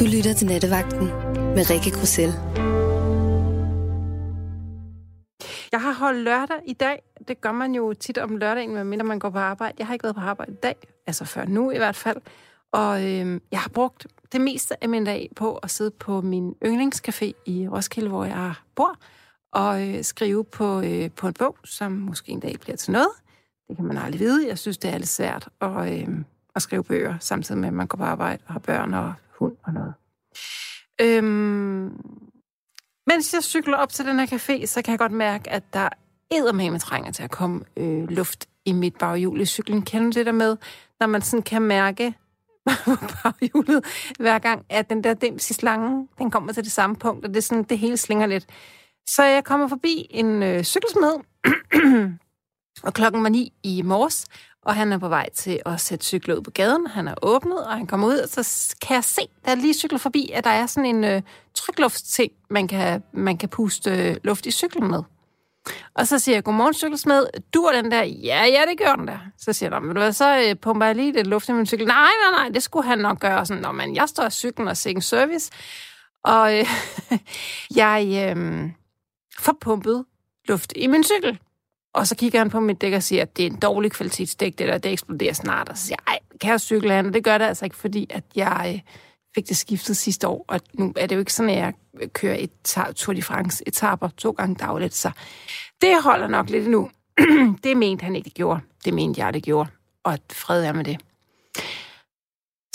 Du lytter til Nattevagten med Rikke Grussel. Jeg har holdt lørdag i dag. Det gør man jo tit om lørdagen, medmindre man går på arbejde. Jeg har ikke været på arbejde i dag, altså før nu i hvert fald. Og øh, jeg har brugt det meste af min dag på at sidde på min yndlingscafé i Roskilde, hvor jeg bor, og øh, skrive på, øh, på en bog, som måske en dag bliver til noget. Det kan man aldrig vide. Jeg synes, det er lidt svært at, øh, at skrive bøger, samtidig med, at man går på arbejde og har børn og hund og noget. Øhm, mens jeg cykler op til den her café, så kan jeg godt mærke, at der eddermame trænger til at komme øh, luft i mit baghjul i cyklen. Kender du det der med, når man sådan kan mærke på baghjulet, hver gang, at den der dims i slangen, den kommer til det samme punkt, og det, sådan, det hele slinger lidt. Så jeg kommer forbi en øh, cykelsmed, og klokken var ni i morges, og han er på vej til at sætte cykler ud på gaden. Han er åbnet, og han kommer ud, og så kan jeg se, der er lige cykler forbi, at der er sådan en øh, trykluftsting, man kan, man kan puste øh, luft i cyklen med. Og så siger jeg, godmorgen cykelsmed, du er den der? Ja, ja, det gør den der. Så siger jeg, men du så øh, pumper jeg lige lidt luft i min cykel. Nej, nej, nej, det skulle han nok gøre. Sådan, Nå, men jeg står i cyklen og ser service, og øh, jeg øh, får pumpet luft i min cykel. Og så kigger han på mit dæk og siger, at det er en dårlig kvalitetsdæk, det der, det eksploderer snart. Og så siger jeg, ej, cykle han? det gør det altså ikke, fordi at jeg øh, fik det skiftet sidste år, og nu er det jo ikke sådan, at jeg kører et Tour de France etaper to gange dagligt, så det holder nok lidt nu. det mente han ikke, det gjorde. Det mente jeg, det gjorde. Og fred er med det.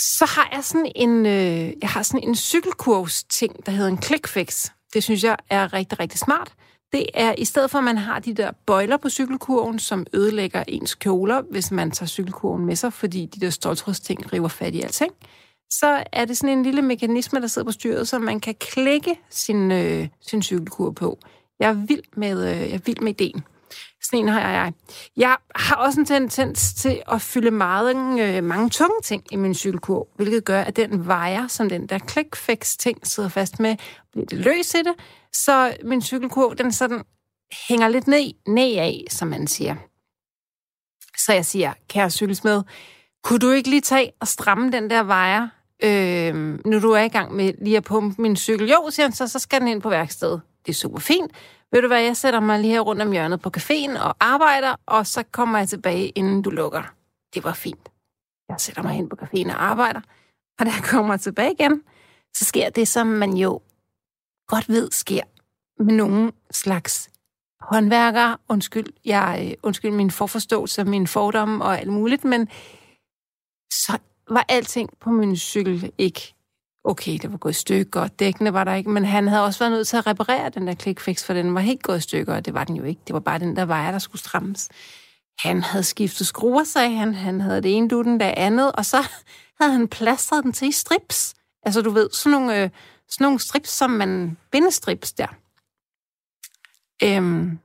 Så har jeg sådan en, øh, jeg har sådan en cykelkurs ting, der hedder en clickfix. Det synes jeg er rigtig, rigtig smart det er, i stedet for at man har de der bøjler på cykelkurven, som ødelægger ens kjoler, hvis man tager cykelkurven med sig, fordi de der stoltrådsting river fat i alting, så er det sådan en lille mekanisme, der sidder på styret, som man kan klikke sin, øh, sin cykelkur på. Jeg er vild med, øh, jeg er vild med ideen. Sådan en har jeg. Jeg har også en tendens til at fylde meget, øh, mange tunge ting i min cykelkurv, hvilket gør, at den vejer, som den der clickfix-ting sidder fast med, bliver det løs i det, så min cykelkurv, den sådan hænger lidt ned, ned af, som man siger. Så jeg siger, kære cykelsmed, kunne du ikke lige tage og stramme den der vejer, øh, nu du er i gang med lige at pumpe min cykel? Jo, siger han, så, så skal den ind på værkstedet. Det er super fint. Ved du hvad, jeg sætter mig lige her rundt om hjørnet på caféen og arbejder, og så kommer jeg tilbage, inden du lukker. Det var fint. Jeg sætter mig hen på caféen og arbejder, og da jeg kommer tilbage igen, så sker det, som man jo godt ved sker med nogen slags håndværker. Undskyld, jeg, øh, undskyld min forforståelse, min fordom og alt muligt, men så var alting på min cykel ikke okay, det var gået i stykker, og dækkene var der ikke, men han havde også været nødt til at reparere den der klikfix, for den var helt gået i stykker, og det var den jo ikke. Det var bare den der vejer, der skulle strammes. Han havde skiftet skruer, sagde han. Han havde det ene dutten, det andet, og så havde han plastret den til i strips. Altså, du ved, sådan nogle, øh, sådan nogle strips, som man... Bindestrips der. Øhm,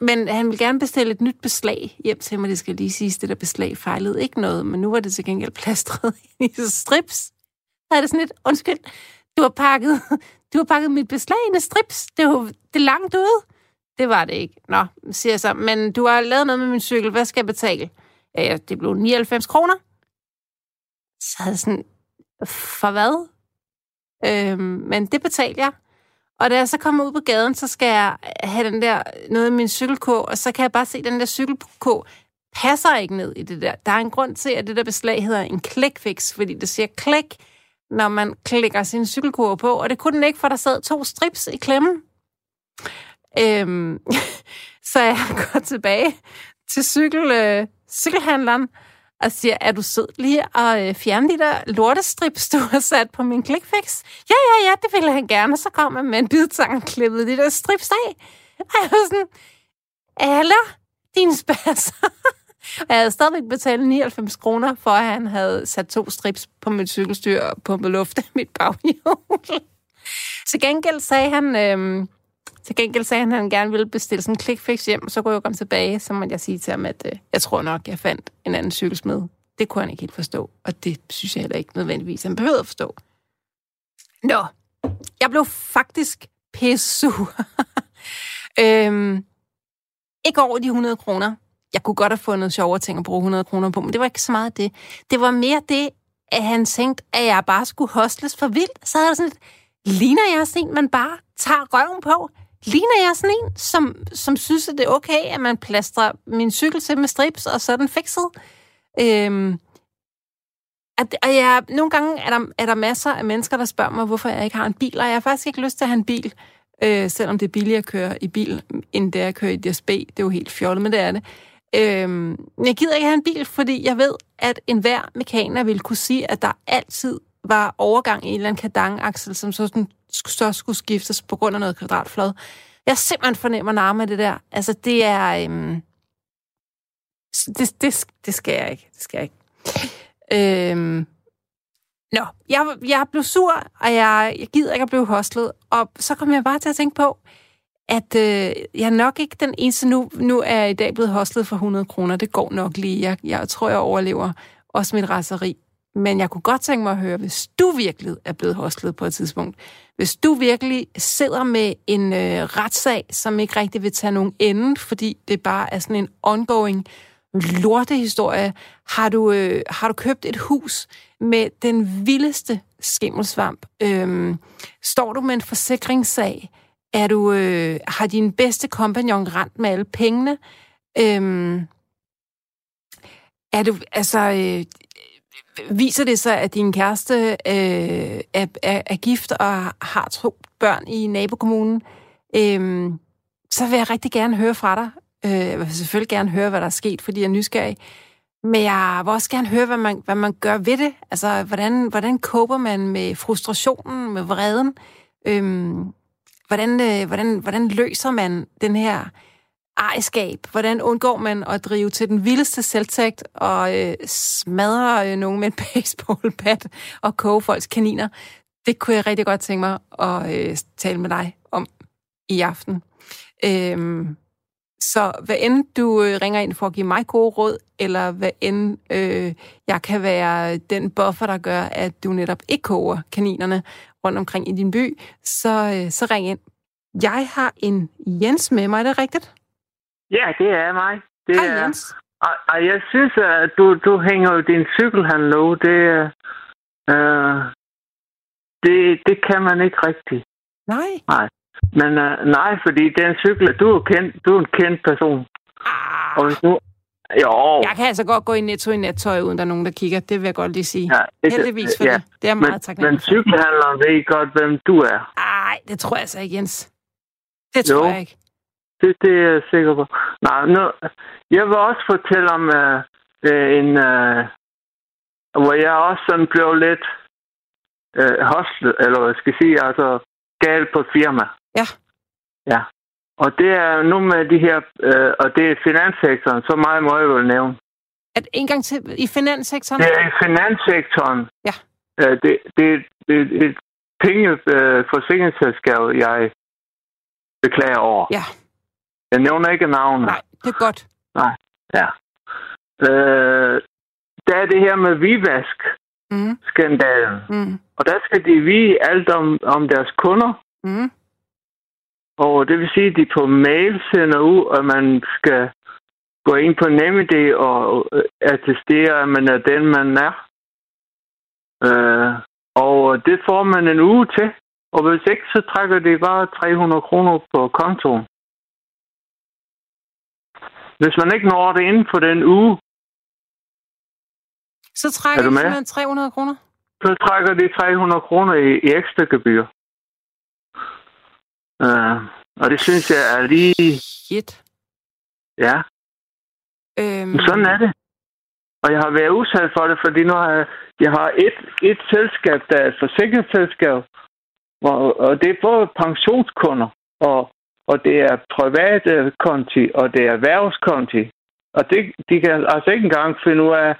men han vil gerne bestille et nyt beslag hjem til mig. Det skal lige sige, det der beslag fejlede ikke noget, men nu var det til gengæld plastret i strips. Så er det sådan lidt, undskyld, du har pakket, du har pakket mit beslagende strips. Det er det er langt ude. Det var det ikke. Nå, siger jeg så. Men du har lavet noget med min cykel. Hvad skal jeg betale? Ja, det blev 99 kroner. Så havde jeg sådan, for hvad? Øhm, men det betalte jeg. Og da jeg så kommer ud på gaden, så skal jeg have den der, noget af min cykelkå, og så kan jeg bare se, at den der cykelkå passer ikke ned i det der. Der er en grund til, at det der beslag hedder en klikfix, fordi det siger klik, når man klikker sin cykelkur på, og det kunne den ikke, for der sad to strips i klemmen. Øhm, så jeg går tilbage til cykel, øh, cykelhandleren, og siger, er du sød lige at øh, fjerne de der lortestrips, du har sat på min klikfix? Ja, ja, ja, det ville han gerne. Så kom han med en bidtang og klippede de der strips af. Og jeg var sådan, alle din spasser og jeg havde stadigvæk betalt 99 kroner, for at han havde sat to strips på mit cykelstyr og pumpet luft af mit baghjul. Til gengæld sagde han, øh, til gengæld sagde han, at han gerne ville bestille sådan en klikfix hjem, og så kunne jeg komme tilbage, så måtte jeg sige til ham, at øh, jeg tror nok, jeg fandt en anden cykelsmed. Det kunne han ikke helt forstå, og det synes jeg heller ikke nødvendigvis, han behøvede at forstå. Nå, jeg blev faktisk pissur. øhm, ikke over de 100 kroner. Jeg kunne godt have fundet sjovere ting at bruge 100 kroner på, men det var ikke så meget det. Det var mere det, at han tænkte, at jeg bare skulle hostles for vildt. Så havde jeg sådan lidt, ligner jeg sådan en, man bare tager røven på? Ligner jeg sådan en, som, som synes, at det er okay, at man plastrer min cykel til med strips, og så er den fikset? Øhm, at, og jeg, nogle gange er der, er der masser af mennesker, der spørger mig, hvorfor jeg ikke har en bil, og jeg har faktisk ikke lyst til at have en bil, øh, selvom det er billigere at køre i bil, end det er at køre i DSB. Det er jo helt fjollet, men det er det. Øhm, jeg gider ikke have en bil, fordi jeg ved, at enhver mekaner vil kunne sige, at der altid var overgang i en eller anden kadang-aksel, som så, sådan, så skulle skiftes på grund af noget kvadratflad. Jeg simpelthen fornemmer nærmere af det der. Altså, det er... Øhm, det, det, det skal jeg ikke. Det skal jeg ikke. Øhm, nå, jeg, jeg blev sur, og jeg, jeg gider ikke at blive hostlet. Og så kom jeg bare til at tænke på, at øh, jeg er nok ikke den eneste. Nu, nu er jeg i dag blevet hostlet for 100 kroner. Det går nok lige. Jeg, jeg tror, jeg overlever også mit raseri. Men jeg kunne godt tænke mig at høre, hvis du virkelig er blevet hostlet på et tidspunkt, hvis du virkelig sidder med en øh, retssag, som ikke rigtig vil tage nogen ende, fordi det bare er sådan en ongoing lortehistorie, har du, øh, har du købt et hus med den vildeste skimmelsvamp? Øhm, står du med en forsikringssag? Er du, øh, har din bedste kompagnon rent med alle pengene? Øhm, er du, altså, øh, viser det sig, at din kæreste øh, er, er, er gift og har to børn i nabokommunen, øh, så vil jeg rigtig gerne høre fra dig. Øh, jeg vil selvfølgelig gerne høre, hvad der er sket, fordi jeg er nysgerrig. Men jeg vil også gerne høre, hvad man, hvad man gør ved det. Altså, hvordan, hvordan koper man med frustrationen, med vreden? Øhm, hvordan, øh, hvordan, hvordan løser man den her ejerskab? Hvordan undgår man at drive til den vildeste selvtægt og øh, smadre øh, nogen med en baseballbat og koge folks kaniner? Det kunne jeg rigtig godt tænke mig at øh, tale med dig om i aften. Øhm, så hvad end du øh, ringer ind for at give mig gode råd, eller hvad end øh, jeg kan være den buffer, der gør, at du netop ikke koger kaninerne rundt omkring i din by, så, øh, så ring ind. Jeg har en Jens med mig, er det rigtigt? Ja, det er mig. Det Hej er, Jens. og, og jeg synes, at du, du hænger jo din cykelhandel ud. Det, øh, det, det kan man ikke rigtigt. Nej. Nej. Men øh, nej, fordi den cykel, du er, kendt, du er en kendt person. Ah, Og hvis du... Jo. jeg kan altså godt gå i netto i nattøj, uden der er nogen, der kigger. Det vil jeg godt lige sige. Ja, det, Heldigvis for ja. det. Det er Men, meget taknemmelig men cykelhandleren ved godt, hvem du er. Ej, det tror jeg altså ikke, Jens. Det tror Jo. jeg ikke. Det, det er jeg sikker på. Nej, nu, jeg vil også fortælle om uh, en... Uh, hvor jeg også sådan blev lidt uh, hostlet, eller hvad skal jeg sige, altså gal på firma. Ja. Ja. Og det er nu med de her, uh, og det er finanssektoren, så meget må jeg vel nævne. At en gang til i finanssektoren? Det er i finanssektoren. Ja. Uh, det, det, det er et penge uh, forsikringsselskab, jeg beklager over. Ja. Jeg nævner ikke navnet. Nej, det er godt. Ja. Øh, der er det her med Vivask-skandalen. Mm. Mm. Og der skal de vide alt om, om deres kunder. Mm. Og det vil sige, at de på mail sender ud, at man skal gå ind på NemID og øh, attestere, at man er den, man er. Øh, og det får man en uge til. Og hvis ikke, så trækker de bare 300 kroner på kontoen. Hvis man ikke når det inden for den uge, Så trækker Er de med? simpelthen 300 kroner? så trækker de 300 kroner i, i ekstra gebyr. Uh, og det synes jeg er lige... Shit. Ja, Øhm, sådan er det. Og jeg har været udsat for det, fordi nu har jeg, jeg har et, et selskab, der er et forsikringsselskab, og, og det er både pensionskunder, og, og det er private konti, og det er erhvervskonti. Og det, de kan altså ikke engang finde ud af,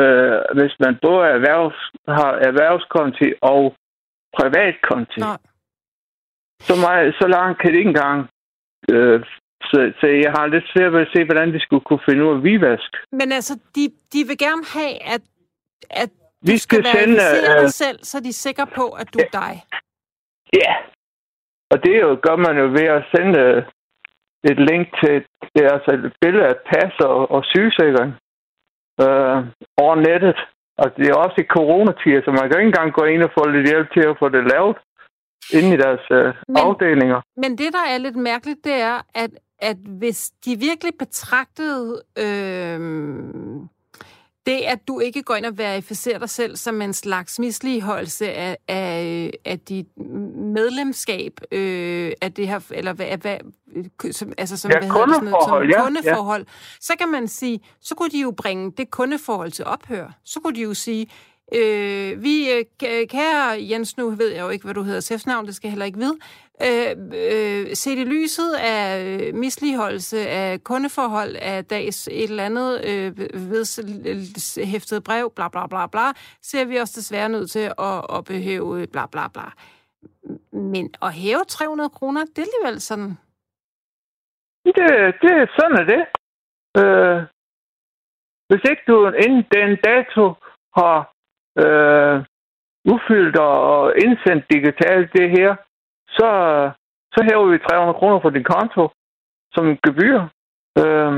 øh, hvis man både er erhvervs, har erhvervskonti og privatkonti. Nej. Så, meget, så langt kan det ikke engang. Øh, så, så jeg har lidt svært ved at se, hvordan de skulle kunne finde ud af Vivask. Men altså, de, de vil gerne have, at, at Vi du skal, skal sende, øh, dig selv, så de er sikre på, at du er dig. Ja. Og det er jo, gør man jo ved at sende øh, et link til det er altså et billede af pas og, og sygesikring øh, over nettet. Og det er også i coronatider, så man kan ikke engang gå ind og få lidt hjælp til at få det lavet inde i deres øh, Men- afdelinger. Men det, der er lidt mærkeligt, det er, at, at hvis de virkelig betragtede øh, det, at du ikke går ind og verificerer dig selv som en slags misligeholdelse af, af, af dit medlemskab øh, af det her, eller hvad, hvad som, altså som, Ja, hvad hedder det, sådan noget, som kundeforhold, ja, ja. kundeforhold, så kan man sige, så kunne de jo bringe det kundeforhold til ophør. Så kunne de jo sige, Øh, vi, øh, kære Jens, nu ved jeg jo ikke, hvad du hedder til efternavn, det skal jeg heller ikke vide. Øh, øh, set i lyset af øh, misligeholdelse af kundeforhold af dags et eller andet øh, vedhæftet brev, bla bla bla bla, ser vi os desværre nødt til at, at behøve bla bla bla. Men at hæve 300 kroner, det er alligevel sådan... Det, det, sådan er det. Øh, hvis ikke du inden den dato har øh, udfyldt og indsendt digitalt det her, så, så hæver vi 300 kroner fra din konto som gebyr. Øh,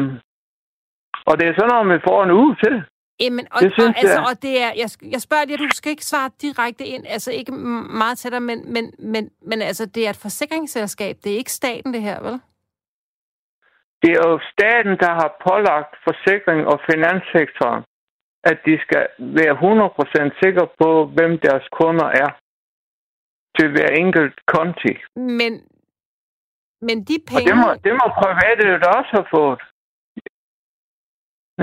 og det er sådan noget, man får en uge til. Jamen, og, Det og, synes altså, jeg. og det er, jeg, jeg spørger dig, du skal ikke svare direkte ind, altså ikke meget til dig, men, men, men, men altså, det er et forsikringsselskab, det er ikke staten det her, vel? Det er jo staten, der har pålagt forsikring og finanssektoren, at de skal være 100% sikre på, hvem deres kunder er til hver enkelt konti. Men, men de Og penge... det må, det må private jo da også have fået.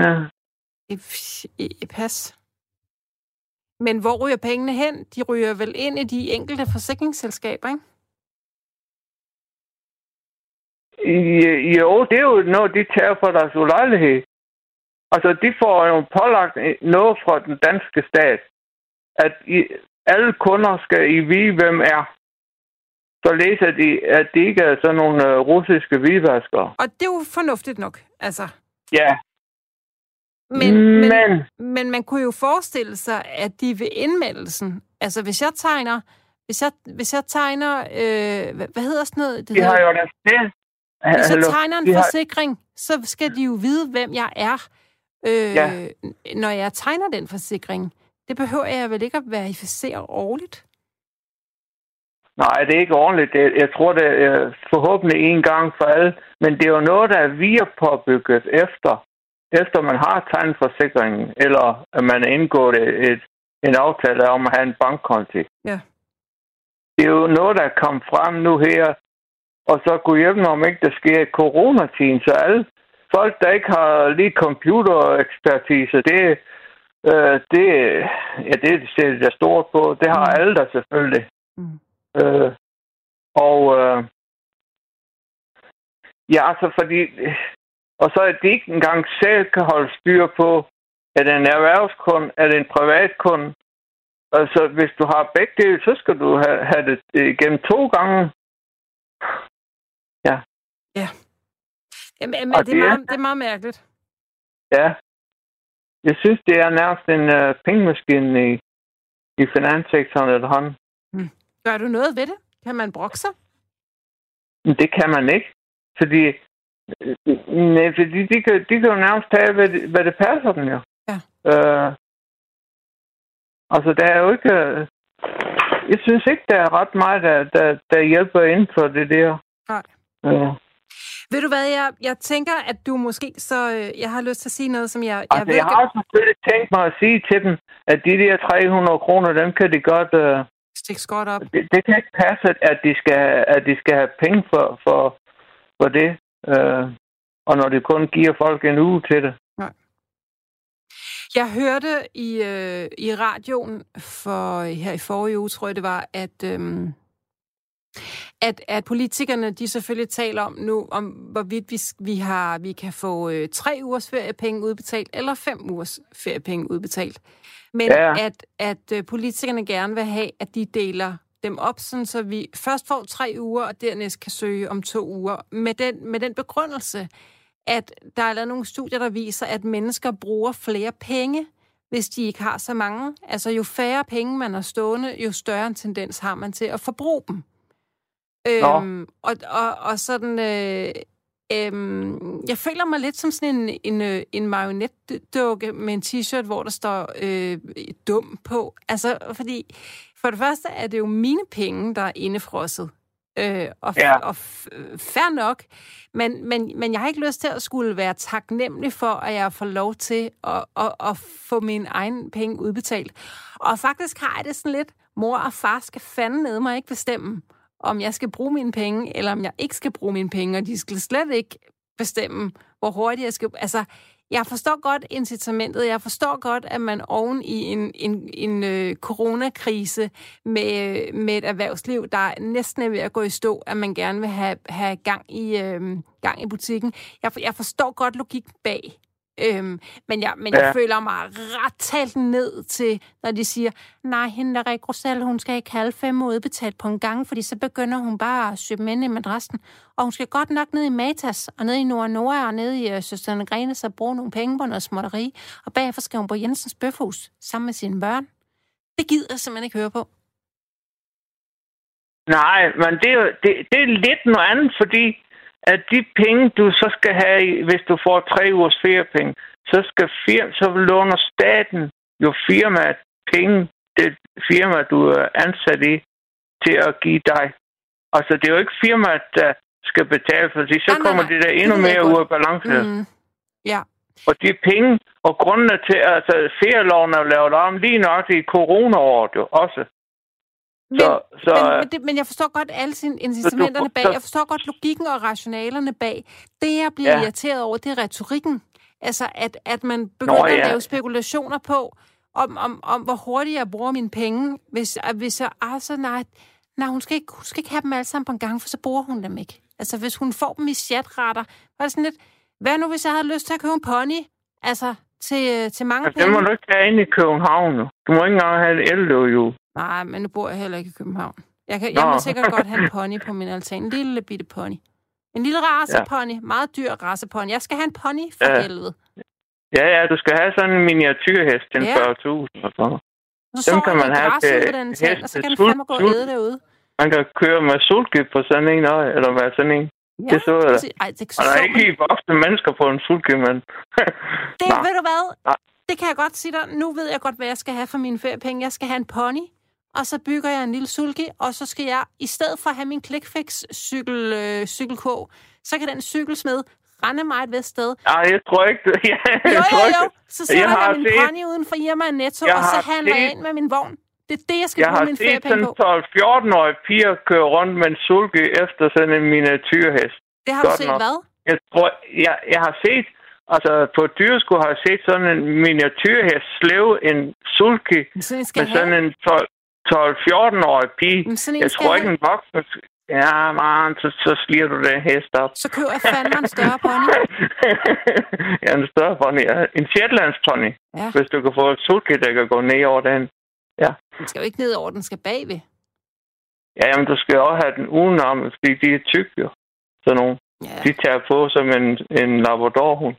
Ja. I- i- Pas. Men hvor ryger pengene hen? De ryger vel ind i de enkelte forsikringsselskaber, ikke? Jo, det er jo noget, de tager for deres ulejlighed. Altså, de får jo pålagt noget fra den danske stat, at I, alle kunder skal I vide, hvem er. Så læser de, at de ikke er sådan nogle uh, russiske hvidvaskere. Og det er jo fornuftigt nok, altså. Ja, Men, men, men men man kunne jo forestille sig, at de ved indmeldelsen, altså hvis jeg tegner, hvis jeg, hvis jeg tegner, øh, hvad, hvad hedder sådan noget? Det de har hedder, jo den sted. hvis jeg tegner en de har- forsikring, så skal de jo vide, hvem jeg er, øh, Ja. når jeg tegner den forsikring. Det behøver jeg vel ikke at verificere årligt? Nej, det er ikke ordentligt. Jeg tror, det er forhåbentlig en gang for alle. Men det er jo noget, der er via påbygget efter, efter man har tegnet forsikringen, eller at man har indgået et, et, en aftale om at have en bankkonti. Ja. Det er jo noget, der er kommet frem nu her, og så kunne hjælpe mig, om ikke der sker i coronatiden. Så alle folk, der ikke har lige computerekspertise, det, øh, det, ja, det ser det der stort på. Det har Mm. alle der selvfølgelig. Mm. Øh, og øh, ja, altså fordi og så at de ikke engang selv kan holde styr på, er det en erhvervskunde, er det en privatkunde. Altså, hvis du har begge dele, så skal du have, have det igennem to gange. Jamen, men Og det, er det er- meget, det er meget mærkeligt. Ja. Jeg synes, det er nærmest en uh, pengemaskine i, i finanssektoren efterhånden. Gør du noget ved det? Kan man brokke sig? Det kan man ikke. Fordi, øh, nej, fordi de, kan, de kan jo nærmest tage, hvad det, hvad det passer dem jo. Ja. Øh, altså, der er jo ikke... øh, Jeg synes ikke, der er ret meget, der, der, der hjælper inden for det der. Nej. Øh, Ved du hvad, jeg, jeg tænker, at du måske så... Øh, jeg har lyst til at sige noget, som jeg... jeg altså, jeg har selvfølgelig tænkt mig at sige til dem, at de der 300 kroner, dem kan de godt... Øh, Stik skot op. det, det kan ikke passe, at de skal, at de skal have penge for, for, for det. Øh, og når de kun giver folk en uge til det. Jeg hørte i, øh, i radioen for her i forrige uge, tror jeg det var, at, øhm, at, at politikerne de selvfølgelig taler om nu, om hvorvidt vi, vi, har, vi kan få øh, tre ugers feriepenge udbetalt, eller fem ugers feriepenge udbetalt. Men Ja. at, at øh, politikerne gerne vil have, at de deler dem op, sådan, så vi først får tre uger, og dernæst kan søge om to uger. Med den, med den begrundelse, at der er lavet nogle studier, der viser, at mennesker bruger flere penge, hvis de ikke har så mange. Altså jo færre penge man har stående, jo større en tendens har man til at forbruge dem. Øhm, og, og, og sådan, øh, Øhm, jeg føler mig lidt som sådan en, en, øh, en marionetdukke med en t-shirt, hvor der står øh, dum på. Altså, fordi for det første er det jo mine penge, der er indefrosset. Øh, og, ja. og fair nok, men, men, men jeg har ikke lyst til at skulle være taknemmelig for, at jeg får lov til at, at, at få min egen penge udbetalt. Og faktisk har jeg det sådan lidt, mor og far skal fanden ned mig ikke bestemme, om jeg skal bruge mine penge, eller om jeg ikke skal bruge mine penge, og de skal slet ikke bestemme, hvor hurtigt jeg skal... Altså, jeg forstår godt incitamentet. Jeg forstår godt, at man oven i en, en, en øh, coronakrise med, med et erhvervsliv, der næsten er ved at gå i stå, at man gerne vil have, have gang, i, øh, gang i butikken. Jeg, jeg forstår godt logikken bag. Øhm, men jeg, men ja. jeg føler mig ret talt ned til, når de siger, nej, hende der Rik Rosell, hun skal ikke have fem udbetalt på en gang, fordi så begynder hun bare at søge ind i madrassen. Og hun skal godt nok ned i Matas, og ned i Nord Nora, og ned i uh, Søsterne Grene, så bruge nogle penge på noget småtteri. Og bagefter skal hun på Jensens Bøfhus sammen med sine børn. Det gider jeg simpelthen ikke høre på. Nej, men det er, det, det er lidt noget andet, fordi at de penge, du så skal have, hvis du får tre ugers feriepenge, så skal firma, så låner staten jo firmaet penge, det firma, du er ansat i, til at give dig. Altså, det er jo ikke firmaet, der skal betale, for så nej, kommer nej, det der endnu mere ud af balance. Mm. Ja. Og de penge, og grundene til, altså ferieloven er lavet om lige nok i coronaåret jo også. Men, så, så, men, men, det, men jeg forstår godt alle sine incitamenterne bag. Jeg forstår godt logikken og rationalerne bag. Det, jeg bliver ja. irriteret over, det er retorikken. Altså, at, at man begynder Nå, ja. at lave spekulationer på, om, om, om hvor hurtigt jeg bruger mine penge. Hvis, hvis jeg, altså, nej, nej hun, skal ikke, hun skal ikke have dem alle sammen på en gang, for så bruger hun dem ikke. Altså, hvis hun får dem i chatretter, var det sådan lidt, hvad nu, hvis jeg havde lyst til at købe en pony? Altså, til, til mange altså, penge? Det må du ikke have ind i København. Du må ikke engang have et elløbehjul. Nej, men nu bor jeg heller ikke i København. Jeg, kan, jeg må sikkert godt have en pony på min altan. En lille bitte pony. En lille racepony. Ja. Meget dyr racepony. Jeg skal have en pony for ja. helvede. Ja, ja, du skal have sådan en miniatyrhest til ja. 40.000 og sådan Så Dem kan man have til den hest, og så kan den fandme gå og æde derude. Man kan køre med sulkyb på sådan en, eller hvad sådan en. Ja, det så jeg. Ej, det og der er ikke lige voksne mennesker på en sulkyb, men... det, ved du hvad? Nej. Det kan jeg godt sige dig. Nu ved jeg godt, hvad jeg skal have for mine feriepenge. Jeg skal have en pony og så bygger jeg en lille sulke, og så skal jeg, i stedet for at have min ClickFix-cykel, øh, cykelkog, så kan den cykelsmed rende mig et vist sted. Nej, jeg tror ikke det. Ja, jo, jo, jo. Så sætter jeg, jeg min set... pony uden for Irma Netto, jeg og så handler set... jeg ind med min vogn. Det er det, jeg skal jeg bruge min feriepenge på. Jeg har set 12-14-årige piger køre rundt med en sulke efter sådan en miniatyrhest. Det har Godt du set nok. hvad? Jeg tror, jeg, jeg har set, altså på dyresko har jeg set sådan en miniatyrhest slæve en sulke sådan med sådan en 12, 12-14-årig pige. Jeg tror ikke, en voksen... Ja, man, så, så sliger du den hest op. Så køber jeg fandme en større pony. ja, en større pony. Ja. En Shetlands pony. Ja. Hvis du kan få et sulke, der kan gå ned over den. Ja. Den skal jo ikke ned over, den skal bagved. Ja, jamen, du skal også have den udenom, fordi de er tykke jo. Sådan nogle. Ja. De tager på som en, en labradorhund.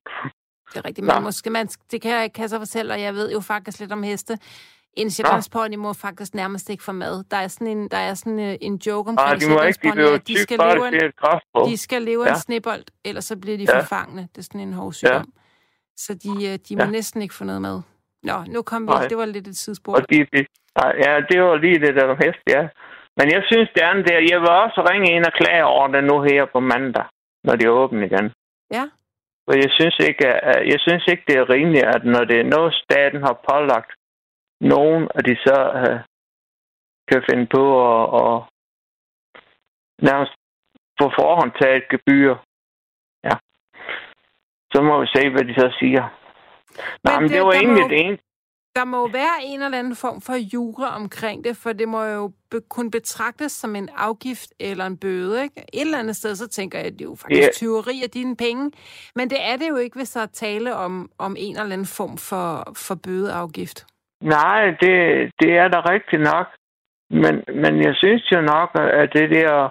Det er rigtigt, men måske man, det kan jeg ikke kan så fortælle, og jeg ved jo faktisk lidt om heste. En sjællandspony må faktisk nærmest ikke få mad. Der er sådan en, der er sådan en, en joke omkring ah, de må ikke, de, at de skal leve, en, de skal leve ja. en snibbold, ellers så bliver de ja. forfangne. Det er sådan en hovsygdom. Ja. Så de, øh, de må ja. næsten ikke få noget mad. Nå, nu kom vi. Nej. Det var lidt et tidspunkt. Og de, de, ja, det var lige det der hest, ja. Men jeg synes, det andet der, jeg vil også ringe ind og klage over det nu her på mandag, når de er åbne igen. Ja. For jeg synes ikke, jeg synes ikke, det er rimeligt, at når det er noget, staten har pålagt nogen, at de så uh, kan finde på at, at nærmest på forhånd tage et gebyr. Ja. Så må vi se, hvad de så siger. Men Nej, men det, det var egentlig må, det ene. Der må være en eller anden form for jura omkring det, for det må jo be, kunne betragtes som en afgift eller en bøde. Ikke? Et eller andet sted, så tænker jeg, at det er jo faktisk yeah. tyveri af dine penge. Men det er det jo ikke, hvis der er tale om, om en eller anden form for, for bødeafgift. Nej, det, det er da rigtigt nok. Men, men jeg synes jo nok, at det der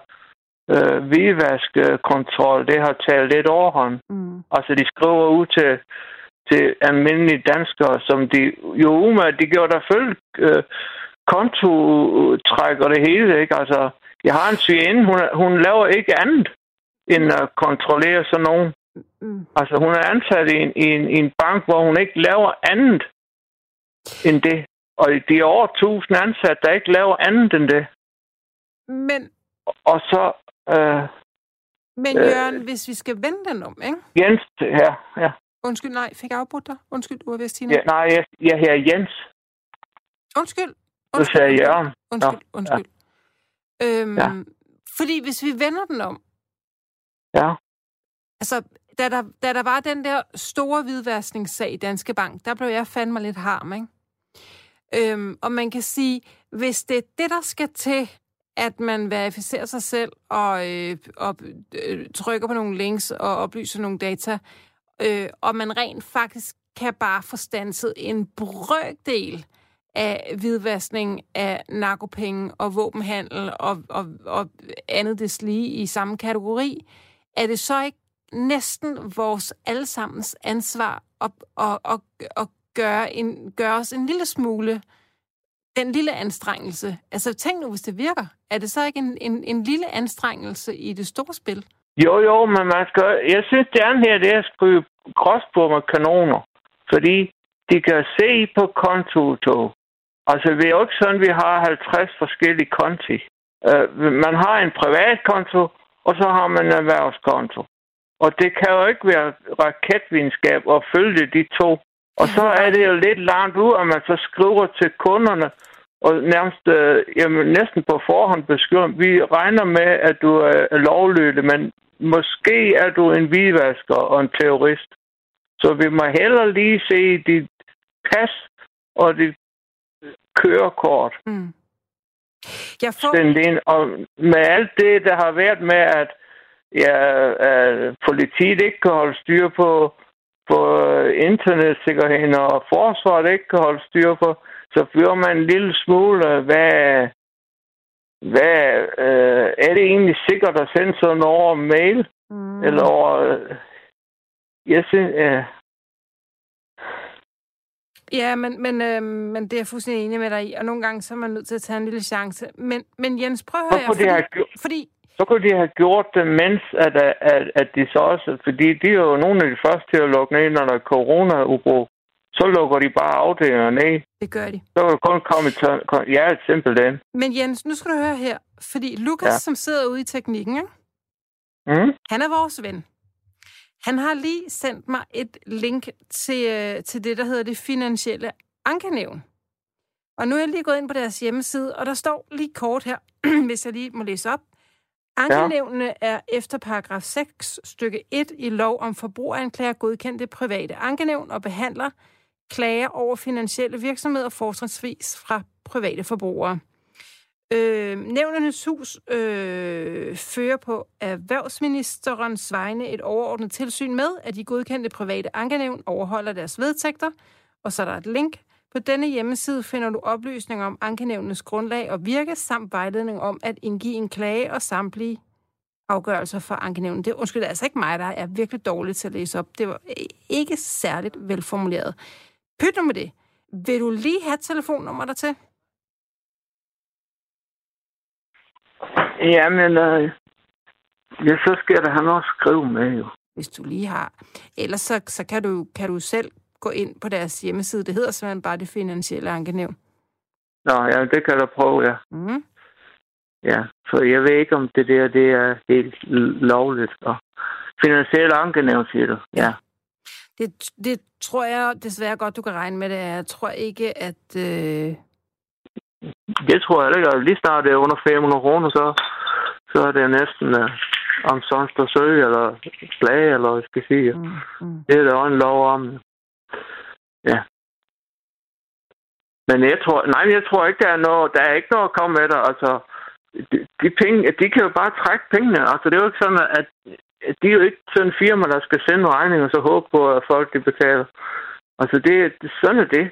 øh, hvidvaskekontrol, det har taget lidt overhånd. Mm. Altså, de skriver ud til, til almindelige danskere, som de jo umiddelbart, de gjorde der følge øh, kontotræk og det hele, ikke? Altså, jeg har en svigerinde, hun, hun laver ikke andet. end at kontrollere sådan nogen. Mm. Altså, hun er ansat i en, i, en, i en bank, hvor hun ikke laver andet end det. Og de er over 1000 ansatte, der ikke laver andet end det. Men, Og så øh, men Øh. Jørgen, hvis vi skal vende den om, ikke? Jens her. Ja. Undskyld, nej, fik jeg afbrudt dig? Undskyld, du var vist, Tina. ja nej, jeg, jeg her Jens. Undskyld. Du sagde Jørgen. Undskyld, Nå, undskyld. Øhm, Ja. Fordi hvis vi vender den om, Ja. altså, da der, da der var den der store hvidvaskningssag i Danske Bank, der blev jeg fandme lidt harm, ikke? Øhm, og man kan sige, hvis det er det, der skal til, at man verificerer sig selv og, øh, og øh, trykker på nogle links og oplyser nogle data, øh, og man rent faktisk kan bare få stanset en brøkdel af hvidvaskning af narkopenge og våbenhandel og, og, og andet deslige i samme kategori, er det så ikke næsten vores allesammens ansvar at, at, at, at gøre, en, gøre os en lille smule den lille anstrengelse. Altså tænk nu, hvis det virker. Er det så ikke en, en, en lille anstrengelse i det store spil? Jo, jo, men man skal... Jeg synes gerne her, det er at skrive gråsbord med kanoner. Fordi de kan se på kontotog. Altså, det er jo ikke sådan, vi har 50 forskellige konti. Uh, man har en privat konto, og så har man en erhvervskonto. Og det kan jo ikke være raketvidenskab at følge de to. Og så er det jo lidt langt ud, at man så skriver til kunderne, og nærmest, øh, jamen, næsten på forhånd beskriver, vi regner med, at du er lovlydig, men måske er du en hvidvasker og en terrorist. Så vi må heller lige se dit pas og dit kørekort Mm. Jeg får... ind. Og med alt det, der har været med, at ja, at politiet ikke kan holde styr på, på internetsikkerheden, og forsvaret ikke kan holde styr på, så fører man en lille smule, hvad, hvad øh, er det egentlig sikkert at sende sådan over mail? Mm. Eller over... Øh, jeg synes, øh, Ja, men, men, øh, men det er jeg fuldstændig enig med dig i, og nogle gange så er man nødt til at tage en lille chance. Men, men Jens, prøv at høre de fordi, fordi så kunne de have gjort det, mens at, at, at de så også... Fordi de er jo nogle af de første til at lukke ned, når der er corona-ubrug. Så lukker de bare afdelingerne ned. det gør de. Så kan du kun komme kom- Ja, simpelthen. Men Jens, nu skal du høre her, fordi Lukas, Ja. ja. som sidder ude i teknikken, ikke? Mm? han er vores ven. Han har lige sendt mig et link til, øh, til det, der hedder det finansielle ankenævn. Og nu er jeg lige gået ind på deres hjemmeside, og der står lige kort her, hvis jeg lige må læse op. Ankenævnene er efter paragraf 6 stykke 1 i lov om forbrugeranklager godkendte private ankenævn og behandler klager over finansielle virksomheder fortrinsvis fra private forbrugere. Øh, nævnernes hus øh, fører på erhvervsministerens vegne et overordnet tilsyn med, at de godkendte private ankenævn overholder deres vedtægter, og så er der et link. På denne hjemmeside finder du oplysninger om ankenævnenes grundlag og virke, samt vejledning om at indgive en klage og samtlige afgørelser for ankenævnen. Det undskyld, det er altså ikke mig, der er virkelig dårlig til at læse op. Det var ikke særligt velformuleret. Pyt nu med det. Vil du lige have telefonnummer der til? Jamen, øh, ja, så skal der han også skrive med, jo. hvis du lige har. Ellers så, så kan, du, kan du selv gå ind på deres hjemmeside. Det hedder simpelthen bare det finansielle ankenævn. Nå, ja, det kan du prøve, ja. Mm. Ja, så jeg ved ikke, om det der, det er helt lovligt. Og finansiel ankenævn, siger du. Ja. Det, det tror jeg desværre godt, du kan regne med det. Jeg tror ikke, at... Øh... Det tror jeg ikke. Lige snart det er under 500 kroner, så, så er det næsten uh, om sådan der søge, eller klage, eller hvad jeg skal sige. Mm, mm. Det er der også en lov om. Ja. Men jeg tror, nej, jeg tror ikke, der er noget, der er ikke noget at komme med der. Altså, de, de, penge, de kan jo bare trække pengene. Altså, det er jo ikke sådan, at de er jo ikke sådan en firma, der skal sende regninger og så håbe på, at folk de betaler. Altså, det, det sådan er det.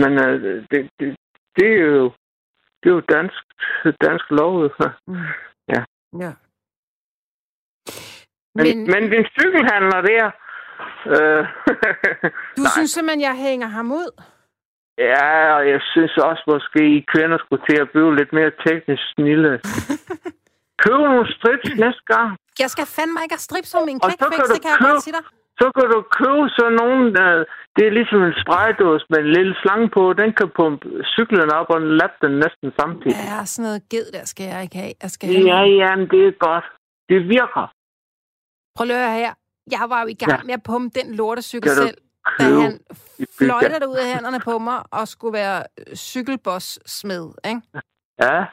Men uh, det, det, det, er jo det er jo dansk, dansk lov. Mm. Ja. ja. Men, men, men din cykelhandler der... Øh, du nej. synes simpelthen, jeg hænger ham ud? Ja, og jeg synes også måske, I kvinder skulle til at blive lidt mere teknisk snille. købe nogle strips næste gang. Jeg skal fandme ikke have strips som min klikfix, det kan jeg købe- godt sige dig. Så kan du købe sådan nogen, der, det er ligesom en spraydås med en lille slange på. Den kan pumpe cyklen op og lappe den næsten samtidig. Ja, sådan noget ged der skal jeg ikke have. Jeg skal have Ja, ja, men det er godt. Det virker. Prøv lige at her. Jeg var jo i gang Ja. med at pumpe den lortecykel selv, da han fløjter ud af hænderne på mig og skulle være øh, cykelboss-smed, ikke? Ja,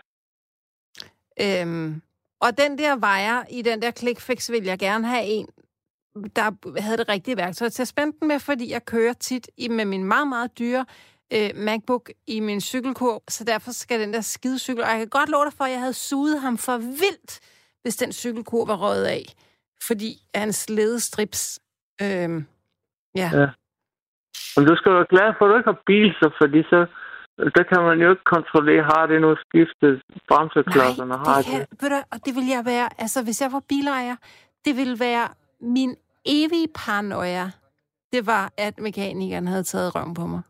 Øhm, og den der vejer i den der ClickFix vil jeg gerne have en, der havde det rigtige værktøj til at spænde den med, fordi jeg kører tit i, med min meget, meget dyre øh, MacBook i min cykelkurv, så derfor skal den der skide cykel, og jeg kan godt love dig for, at jeg havde suget ham for vildt, hvis den cykelkurv var røget af, fordi hans ledestrips, øh, ja. Ja. men du skal være glad for, at du ikke har bil, så, fordi så der kan man jo ikke kontrollere, har det nu skiftet bremseklodserne, har Nej, det. det kan, ved du, og det vil jeg være, altså hvis jeg var bilejer, det ville være min evige paranoia. Det var, at mekanikeren havde taget røven på mig.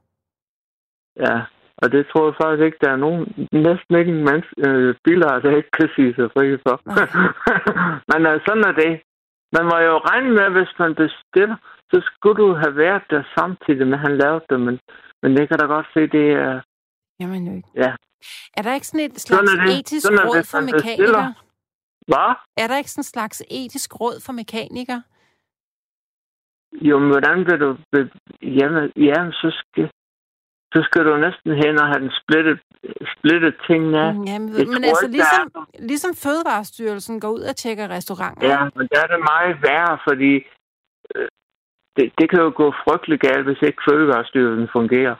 Ja, og det tror jeg faktisk ikke, der er nogen, næsten ikke en mands, øh, biler, der ikke kan sige sig fri for. Men øh, sådan er det. Man må jo regne med, at hvis man bestiller, så skulle du have været der samtidig med, at han lavede det, men, men det kan da godt se, det er... Jamen jo ikke. Ja. Er der ikke sådan et Sådan slags er det. etisk Sådan råd det, for mekanikere? Hvad? Er der ikke sådan en slags etisk råd for mekanikere? Jo, men hvordan vil du... Jamen, jamen, så skal, så skal du næsten hen og have den splittet, splittet tingene Jeg men tror altså, ikke, der ligesom, ligesom Fødevarestyrelsen går ud og tjekker restauranter. Ja, men der er det meget værre, fordi øh, det, det kan jo gå frygtelig galt, hvis ikke fødevarestyrelsen fungerer.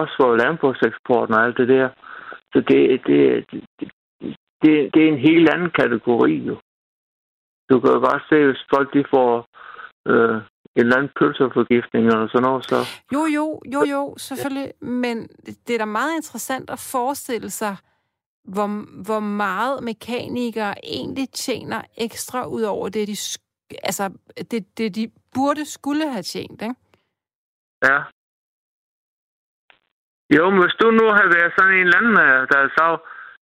Også for landbrugseksporten og alt det der. Så det, det, det, det, det er en helt anden kategori jo. Du kan jo godt se, hvis folk de får øh, eller anden pølseforgiftning eller sådan noget, så... Jo, jo, jo, jo, selvfølgelig. Men det er da meget interessant at forestille sig, hvor, hvor meget mekanikere egentlig tjener ekstra ud over det, de, altså, det, det, de burde skulle have tjent, ikke? Ja. Jo, men hvis du nu havde været sådan en eller anden, øh, der sagde,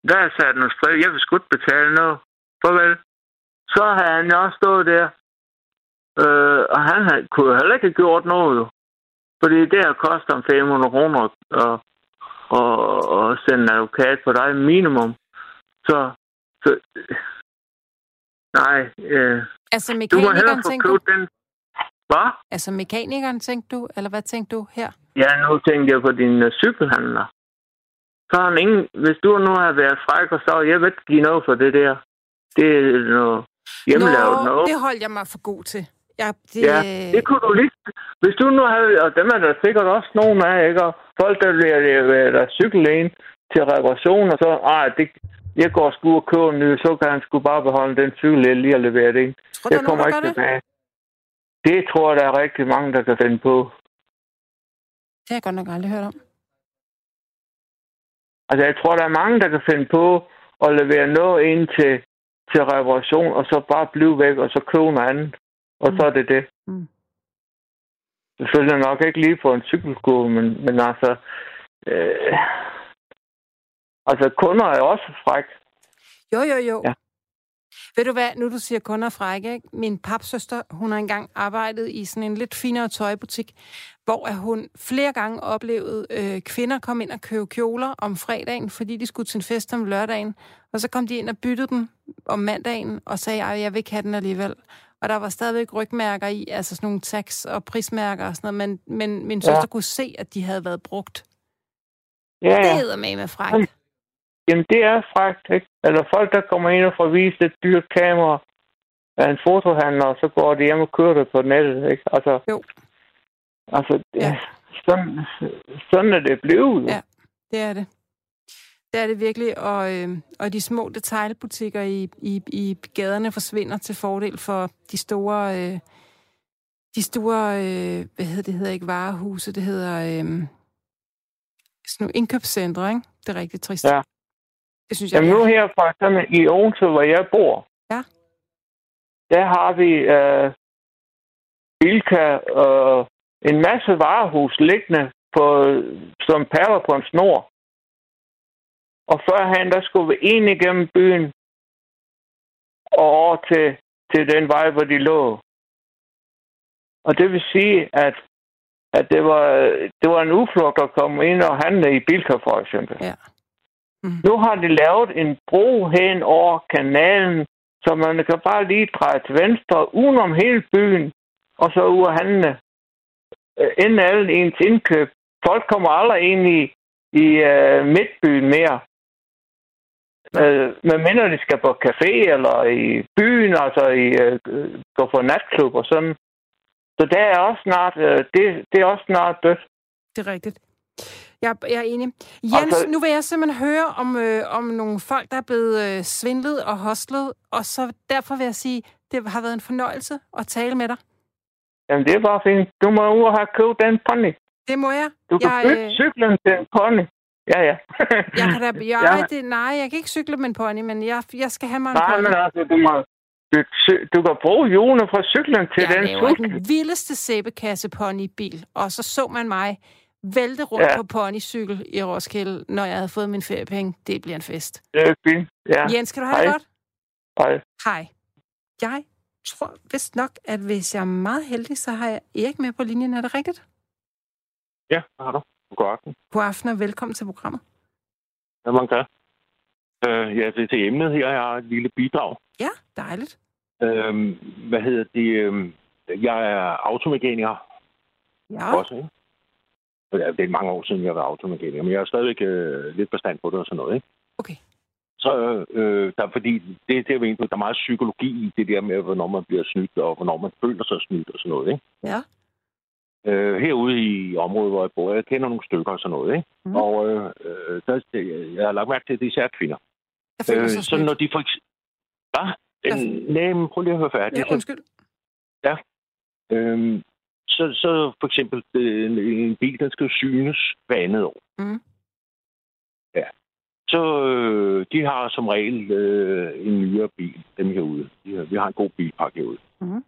der er sat stræk, jeg vil sgu betale noget. Farvel. Så havde han også stået der. Øh, og han havde, kunne heller ikke have gjort noget, jo. Fordi det her koster ham 500 kroner og, og, og sende en advokat på dig minimum. Så, så nej, øh, Altså du må mekanikeren, hellere få tænkte købt den. Hvad? Altså mekanikeren, tænkte du? Eller hvad tænkte du her? Ja, nu tænker jeg på din uh, cykelhandler. Så har han ingen... Hvis du nu har været fræk og så, jeg vil ikke give noget for det der. Det er noget hjemmelavet noget. det holdt jeg mig for god til. Jeg, det, Ja, det kunne du lige... Hvis du nu havde... Og dem er der sikkert også nogen af, ikke? Og folk, der bliver der cykellægen til reparation, og så... Ej, det, jeg går sgu og køber en ny, så kan han sgu bare beholde den cykel lige og levere det ind. Tror Jeg er kommer ikke gør det? tilbage. Det tror jeg, der er rigtig mange, der kan finde på. Det har jeg godt nok aldrig hørt om. Altså, jeg tror, der er mange, der kan finde på at levere noget ind til, til reparation, og så bare blive væk, og så købe noget andet. Og mm. så er det det. Mm. Selvfølgelig nok ikke lige på en cykelskole, men, men altså... Øh, altså, kunder er også fræk. Jo, jo, jo. Ja. Ved du hvad, nu du siger kunder frække, ikke? min papsøster, hun har engang arbejdet i sådan en lidt finere tøjbutik, hvor hun flere gange oplevede øh, kvinder komme ind og købe kjoler om fredagen, fordi de skulle til en fest om lørdagen, og så kom de ind og byttede dem om mandagen, og sagde, at jeg vil ikke have den alligevel. Og der var stadigvæk rygmærker i, altså sådan nogle tax og prismærker og sådan noget, men, men min søster Ja. kunne se, at de havde været brugt. Ja, Det ja. hedder med med fræk. Jamen, det er frækt, ikke? Eller folk, der kommer ind og får vist et dyrt kamera af en fotohandler, og så går de hjem og kører det på nettet, ikke? Altså, Jo. Altså, Ja. ja. sådan, sådan er det blevet. Ja. Det er det. Det er det virkelig, og, øh, og de små detailbutikker i, i, i gaderne forsvinder til fordel for de store, øh, de store, øh, hvad hedder det, hedder ikke varehuse, det hedder øh, sådan nogle indkøbscentre, ikke? Det er rigtig trist. Ja. Det synes jeg, Jamen nu er. her for eksempel i Odense, hvor jeg bor, Ja. der har vi øh, Bilka og en masse varehus liggende på, som perler på en snor. Og førhen, der skulle vi ind igennem byen, og over til, til den vej, hvor de lå. Og det vil sige, at, at det, var, det var en uflugt at komme ind og handle i Bilka, for eksempel. Ja. Mm. Nu har de lavet en bro hen over kanalen, så man kan bare lige dreje til venstre, udenom hele byen, og så ud og handle. Øh, inden alle ens indkøb. Folk kommer aldrig ind i, i uh, midtbyen mere. Uh, med mindre de skal på café eller i byen, altså i, uh, gå på natklub og sådan. Så det er også snart, uh, det, det er også snart dødt. Det er rigtigt. Jeg, jeg er enig. Jens, altså, nu vil jeg simpelthen høre om, øh, om nogle folk, der er blevet øh, svindlet og hostlet, og så derfor vil jeg sige, det har været en fornøjelse at tale med dig. Jamen, det er bare fint. Du må ud og have købt den pony. Det må jeg. Du kan jeg, bytte øh... cyklen til en pony. Ja, ja. jeg kan da, jeg, ja. det, nej, jeg kan ikke cykle med en pony, men jeg, jeg skal have mig en nej, pony. Nej, men altså, du må, du, du kan bruge hjulene fra cyklen til jeg den cykel. Jeg den vildeste sæbekasse pony-bil, og så så man mig vælte rundt ja. på ponycykel i Roskilde, når jeg havde fået min feriepenge. Det bliver en fest. Det er fint, ja. Jens, kan du have Hej. det godt? Hej. Hej. Jeg tror vist nok, at hvis jeg er meget heldig, så har jeg Erik med på linjen. Er det rigtigt? Ja, det har du. God aften. God aften og velkommen til programmet. Ja, man kan. Øh, ja, det er til emnet her. Jeg har et lille bidrag. Ja, dejligt. Øh, hvad hedder det? Øh, jeg er automekaniker. Ja. Også, ikke? Det er mange år siden, jeg har været automekaniker, men jeg har stadigvæk øh, lidt forstand på det og sådan noget. Ikke? Okay. Så øh, der, fordi det, det er på, der er meget psykologi i det der med, hvornår man bliver snydt, og hvornår man føler sig snydt og sådan noget. Ikke? Ja. Øh, herude i området, hvor jeg bor, jeg kender nogle stykker og sådan noget. Ikke? Mm. Og øh, der, jeg har lagt mærke til, at det er især kvinder. Jeg føler øh, sig så når de for eksempel... Hvad? Nej, men prøv lige at høre færdigt. Ja, undskyld. Ja. Øhm, så, så for eksempel en, en bil, den skal synes hver andet år. Mm. Ja. Så øh, de har som regel øh, en nyere bil, dem herude. De har, vi har en god bilpark herude. Mm.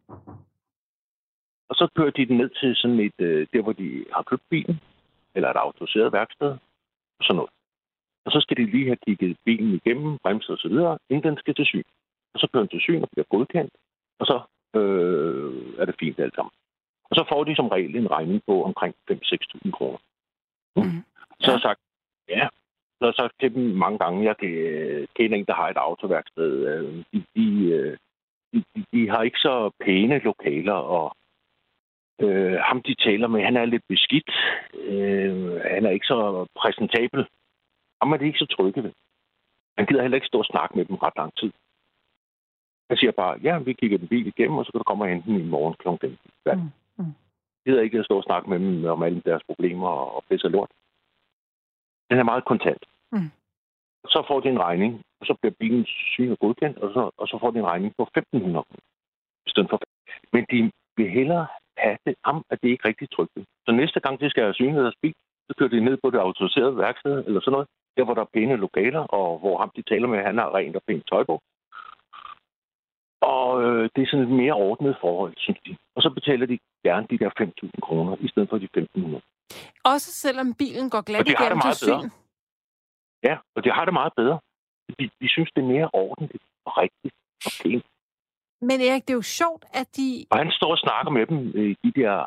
Og så kører de den ned til sådan et, øh, der hvor de har købt bilen, eller et autoriseret værksted, og sådan noget. Og så skal de lige have kigget bilen igennem, bremser videre, inden den skal til syn. Og så kører den til syn og bliver godkendt, og så øh, er det fint alt sammen. Og så får de som regel en regning på omkring 5-6.000 kroner. Mm. Mm. Så har jeg sagt, ja, så har jeg sagt til dem mange gange, jeg kender en, der har et autoværksted. Øh, de, de, de, de har ikke så pæne lokaler, og øh, ham, de taler med, han er lidt beskidt. Øh, han er ikke så præsentabel. Ham er de ikke så trygge ved. Han gider heller ikke stå og snakke med dem ret lang tid. Han siger bare, ja, vi kigger den bil igennem, og så kan du komme og hente den i morgen kl. 15. Mm. Mm. gider ikke at stå og snakke med dem om alle deres problemer og pisse lort. Den er meget kontant. Mm. Så får de en regning, og så bliver bilen syn og godkendt, og så, og så får de en regning på 1.500 for. Men de vil hellere have det om, at det ikke er rigtig trygt. Så næste gang, de skal have synet deres bil, så kører de ned på det autoriserede værksted eller sådan noget, der hvor der er pæne lokaler, og hvor ham de taler med, han har rent og pænt tøj på. Og øh, det er sådan et mere ordnet forhold, synes de. Og så betaler de gerne de der 5.000 kroner, i stedet for de 1.500. Også selvom bilen går glat igennem til syn? Ja, og de har det meget bedre. De, de synes, det er mere ordentligt og rigtigt og pænt. Men Erik, det er jo sjovt, at de... Og han står og snakker med dem i de der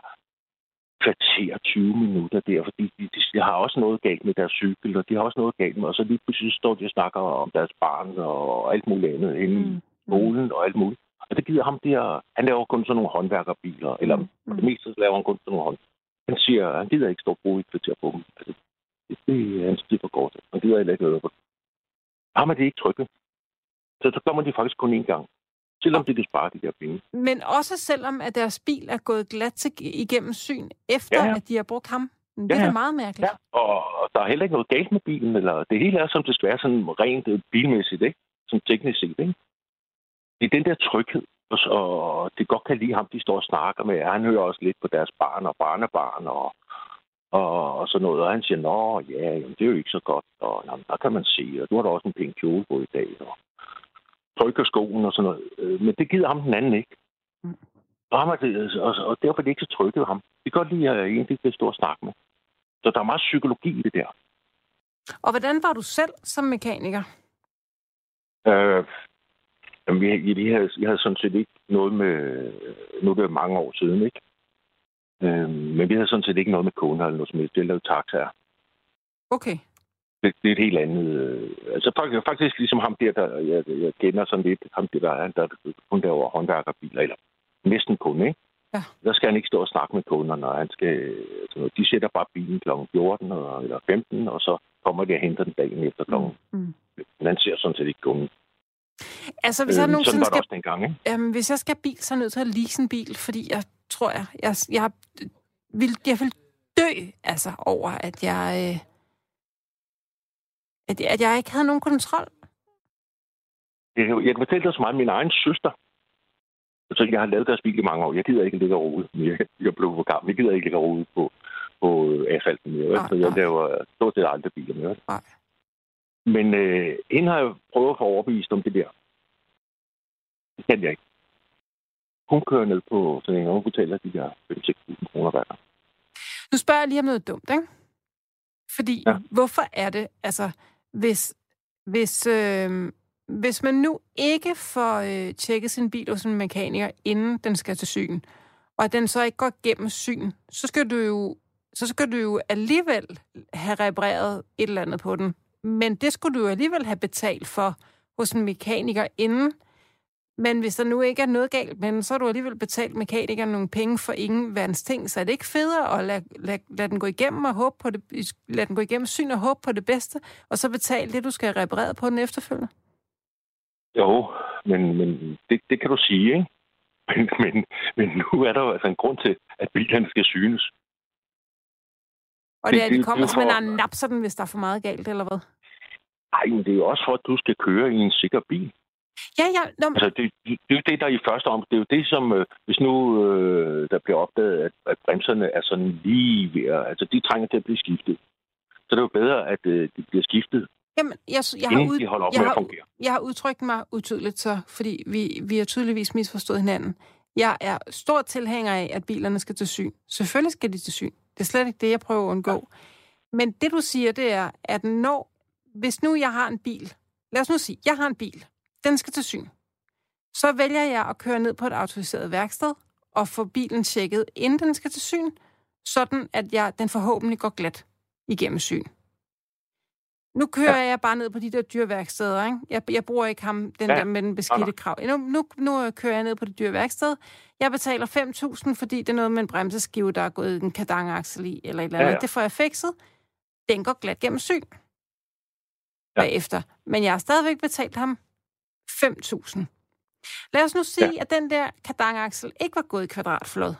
kvarter 20 minutter der, fordi de, de, de har også noget galt med deres cykel, og de har også noget galt med, og så lige pludselig står de og snakker om deres barn og alt muligt andet inde mm skolen og alt muligt. Og det gider ham der... Han laver kun sådan nogle håndværkerbiler, eller mm. det meste laver han kun sådan nogle hånd. Han siger, han gider ikke stå og bruge et kvarter på dem. Altså, det, det er hans tid for godt. Han gider heller ikke høre på det. Ham er det ikke trygge. Så så kommer de faktisk kun én gang. Selvom de kan spare de der penge. Men også selvom, at deres bil er gået glat til, igennem syn, efter ja, ja. at de har brugt ham. Det er ja, ja. meget mærkeligt. Ja, og der er heller ikke noget galt med bilen. Eller det hele er, som det skal være, sådan rent bilmæssigt, ikke? Som teknisk set, ikke? Det er den der tryghed, og det godt kan lide ham, de står og snakker med. Han hører også lidt på deres barn og barnebarn og, og, og sådan noget. Og han siger, nå ja, jamen, det er jo ikke så godt. Og jamen, der kan man se, og du har da også en pæn kjole på i dag. Og trykker skoen og sådan noget. Øh, men det gider ham den anden ikke. Mm. Og, ham er det, og, og derfor er det ikke så ved ham. Det kan godt lide, at en det kan stå og snakke med. Så der er meget psykologi i det der. Og hvordan var du selv som mekaniker? Øh, Jamen, vi, vi, havde, vi havde sådan set ikke noget med... Nu er det mange år siden, ikke? Øhm, men vi havde sådan set ikke noget med kunder eller noget som helst. Det er lavet taxaer. Okay. Det, det er et helt andet... Øh, altså faktisk, faktisk ligesom ham der, der jeg, jeg kender sådan lidt, ham der, der er, der kun laver håndværkerbiler, eller næsten kun, ikke? Ja. Der skal han ikke stå og snakke med kunderne, når han skal... Altså, de sætter bare bilen kl. 14 eller 15, og så kommer de og henter den dagen efter klokken. Mm. Men han ser sådan set ikke kunden. Altså, hvis jeg Øhm, sådan var skal også dengang, ikke? Jamen, hvis jeg skal have bil, så er jeg nødt til at lease en bil, fordi jeg tror, jeg, jeg, jeg, vil, jeg vil dø altså, over, at jeg, øh, at, at jeg ikke havde nogen kontrol. Jeg, jeg kan fortælle dig så meget. Min egen søster, altså jeg har lavet deres bil i mange år. Jeg gider ikke ligge og mere. Jeg blev for gammel. Jeg gider ikke ligge og på, på asfalten mere. Nej, Så jeg nej. laver stort set aldrig biler mere. Nej. Men øh, hende har jeg prøvet at få overbevist om det der. Det kan jeg ikke. Hun kører ned på sådan en, og hun betaler de der 5-6.000 kroner hver gang. Nu spørger jeg lige om noget dumt, ikke? Fordi, ja. Hvorfor er det, altså, hvis, hvis, øh, hvis man nu ikke får øh, tjekket sin bil hos en mekaniker, inden den skal til syn, og den så ikke går gennem syn, så skal du jo, så skal du jo alligevel have repareret et eller andet på den. Men det skulle du jo alligevel have betalt for hos en mekaniker inden. Men hvis der nu ikke er noget galt med den, så har du alligevel betalt mekanikeren nogle penge for ingen verdens ting. Så er det ikke federe at lade, lade, lade den gå igennem og håbe på det, lade den gå igennem syn og håbe på det bedste, og så betale det, du skal repareret på den efterfølgende? Jo, men, men det, det kan du sige, ikke? Men, men, men nu er der jo altså en grund til, at bilerne skal synes. Og Det- er, at de det- kommer er simpelthen for- og napser den, hvis der er for meget galt, eller hvad? Nej, men det er jo også for, at du skal køre i en sikker bil. Ja, ja. Nå, Altså, det, det, er jo det, der i første om. Det er jo det, som, øh, hvis nu øh, der bliver opdaget, at, at bremserne er sådan lige ved at, altså de trænger til at blive skiftet. Så det er jo bedre, at øh, de bliver skiftet, jamen, jeg, jeg, har ud, de holder op jeg med at har- fungere. jeg har udtrykt mig utydeligt så, fordi vi, vi har tydeligvis misforstået hinanden. Jeg er stor tilhænger af, at bilerne skal til syn. Selvfølgelig skal de til syn. Det er slet ikke det, jeg prøver at undgå. Men det, du siger, det er, at når, hvis nu jeg har en bil, lad os nu sige, jeg har en bil, den skal til syn. Så vælger jeg at køre ned på et autoriseret værksted og få bilen tjekket, inden den skal til syn, sådan at jeg, den forhåbentlig går glat igennem syn. Nu kører ja. jeg bare ned på de der dyre værksteder, ikke? Jeg, jeg bruger ikke ham, den ja. Der med den beskidte krav. Nu, nu, nu kører jeg ned på det dyre værksted. Jeg betaler 5.000, fordi det er noget med en bremseskive, der er gået en kadangaksel i, eller et eller andet. Ja, Ja. Det får jeg fikset. Den går glat gennem syn. Ja. Bagefter. Men jeg har stadigvæk betalt ham 5.000. Lad os nu sige, ja. At den der kadangaksel ikke var gået i kvadratflod.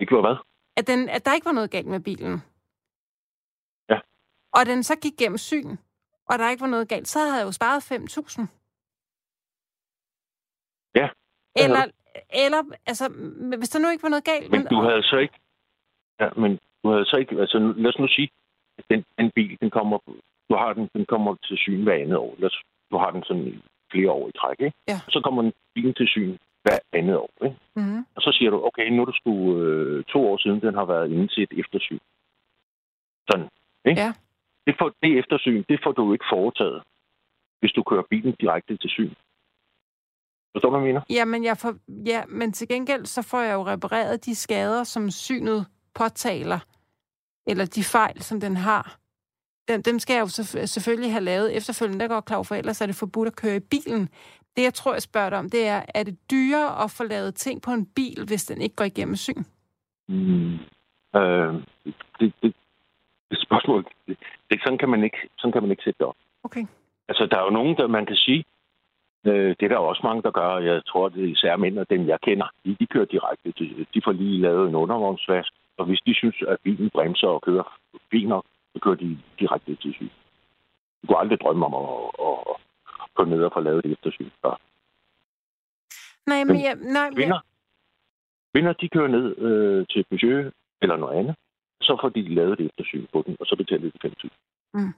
Det gjorde hvad? At, den, at der ikke var noget galt med bilen. Ja. Og den så gik gennem syn, og der ikke var noget galt, så havde jeg jo sparet 5.000. Ja, Eller, eller, altså, hvis der nu ikke var noget galt... Men du havde så ikke... Ja, men du havde så ikke... Altså, lad os nu sige, at den, den bil, den kommer... Du har den, den kommer til syn hver andet år. Lad os, du har den sådan flere år i træk, ikke? Ja. Så kommer den bilen til syn hver andet år, ikke? Mm-hmm. Og så siger du, okay, nu er det sgu øh, to år siden, den har været inde til et eftersyn. Sådan, ikke? Ja. Det, får, det eftersyn, det får du ikke foretaget, hvis du kører bilen direkte til syn. Forstår du, hvad jeg mener? Ja, men jeg får, ja, men til gengæld så får jeg jo repareret de skader, som synet påtaler, eller de fejl, som den har. Dem, dem skal jeg jo selvf- selvfølgelig have lavet efterfølgende, der går klar for, ellers er det forbudt at køre i bilen. Det, jeg tror, jeg spørger dig om, det er, er det dyrere at få lavet ting på en bil, hvis den ikke går igennem syn? Mm. Øh, det, det, det spørgsmål, det, det, sådan, kan man ikke, sådan kan man ikke sætte det op. Okay. Altså, der er jo nogen, der man kan sige, øh, det er der også mange, der gør, jeg tror, det er især mænd og dem, jeg kender, de, de kører direkte til, de får lige lavet en undervognsvask, og hvis de synes, at bilen bremser og kører fint nok, så kører de direkte til syn. Du kunne aldrig drømme om at, at, at gå ned og få lavet det eftersyn. Ja. Nej, men, jeg, nej, men Vinder, vinder, de kører ned øh, til Peugeot eller noget andet, så får de lavet det eftersyn på den, og så betaler de 5.000. Mm.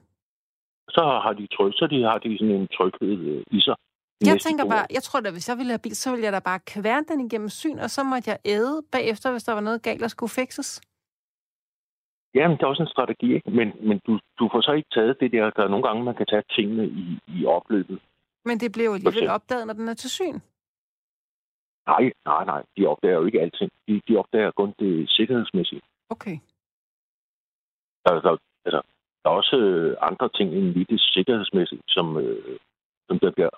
Så har de tryg, så de har de sådan en tryghed øh, i sig. jeg tænker bare, jeg tror da, hvis jeg ville have bil, så ville jeg da bare kværne den igennem syn, og så måtte jeg æde bagefter, hvis der var noget galt, der skulle fikses. Jamen, det er også en strategi, ikke? Men, men du, du får så ikke taget det der, der er nogle gange, man kan tage tingene i, i opløbet. Men det bliver jo alligevel opdaget, når den er til syn. Nej, nej, nej. De opdager jo ikke alting. De, de opdager kun det sikkerhedsmæssige. Okay. Altså, altså, der er også øh, andre ting end lige det sikkerhedsmæssige, som, øh, som der bliver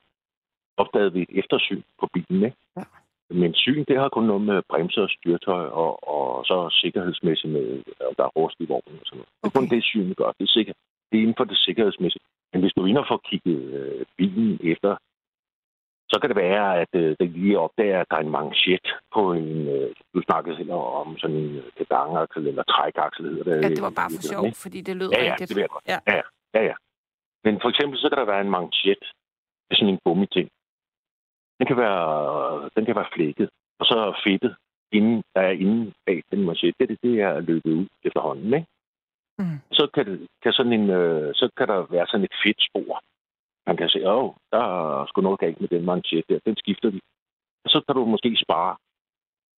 opdaget ved et eftersyn på bilen. Ikke? Ja. Men syn, det har kun noget med bremser og styrtøj, og, og så sikkerhedsmæssigt med, at der er rust i vognen og sådan noget. Det er kun Okay. det, syn gør. Det er, sikker, det er inden for det sikkerhedsmæssige. Men hvis du inde og får kigget øh, bilen efter, så kan det være, at øh, det lige opdager, at der er en manchet på en... Øh, du snakkede selv om sådan en øh, pedangaksel eller trækaksel, hedder det. Ja, det var bare for sjov, fordi det lød Ja, ja, rigtigt. det ved jeg godt. Ja. Ja, ja, ja. Men for eksempel, så kan der være en manchet sådan en gummiting. Den kan være, den kan være flækket, og så fedtet, inden, der er inde bag den manchet, det, det, det er løbet ud efterhånden, ikke? Mm. Så kan, det, kan sådan en, øh, så kan der være sådan et fedt spor. Man kan se, åh, der er sgu noget galt med den manchet der, den skifter vi. Og så kan du måske spare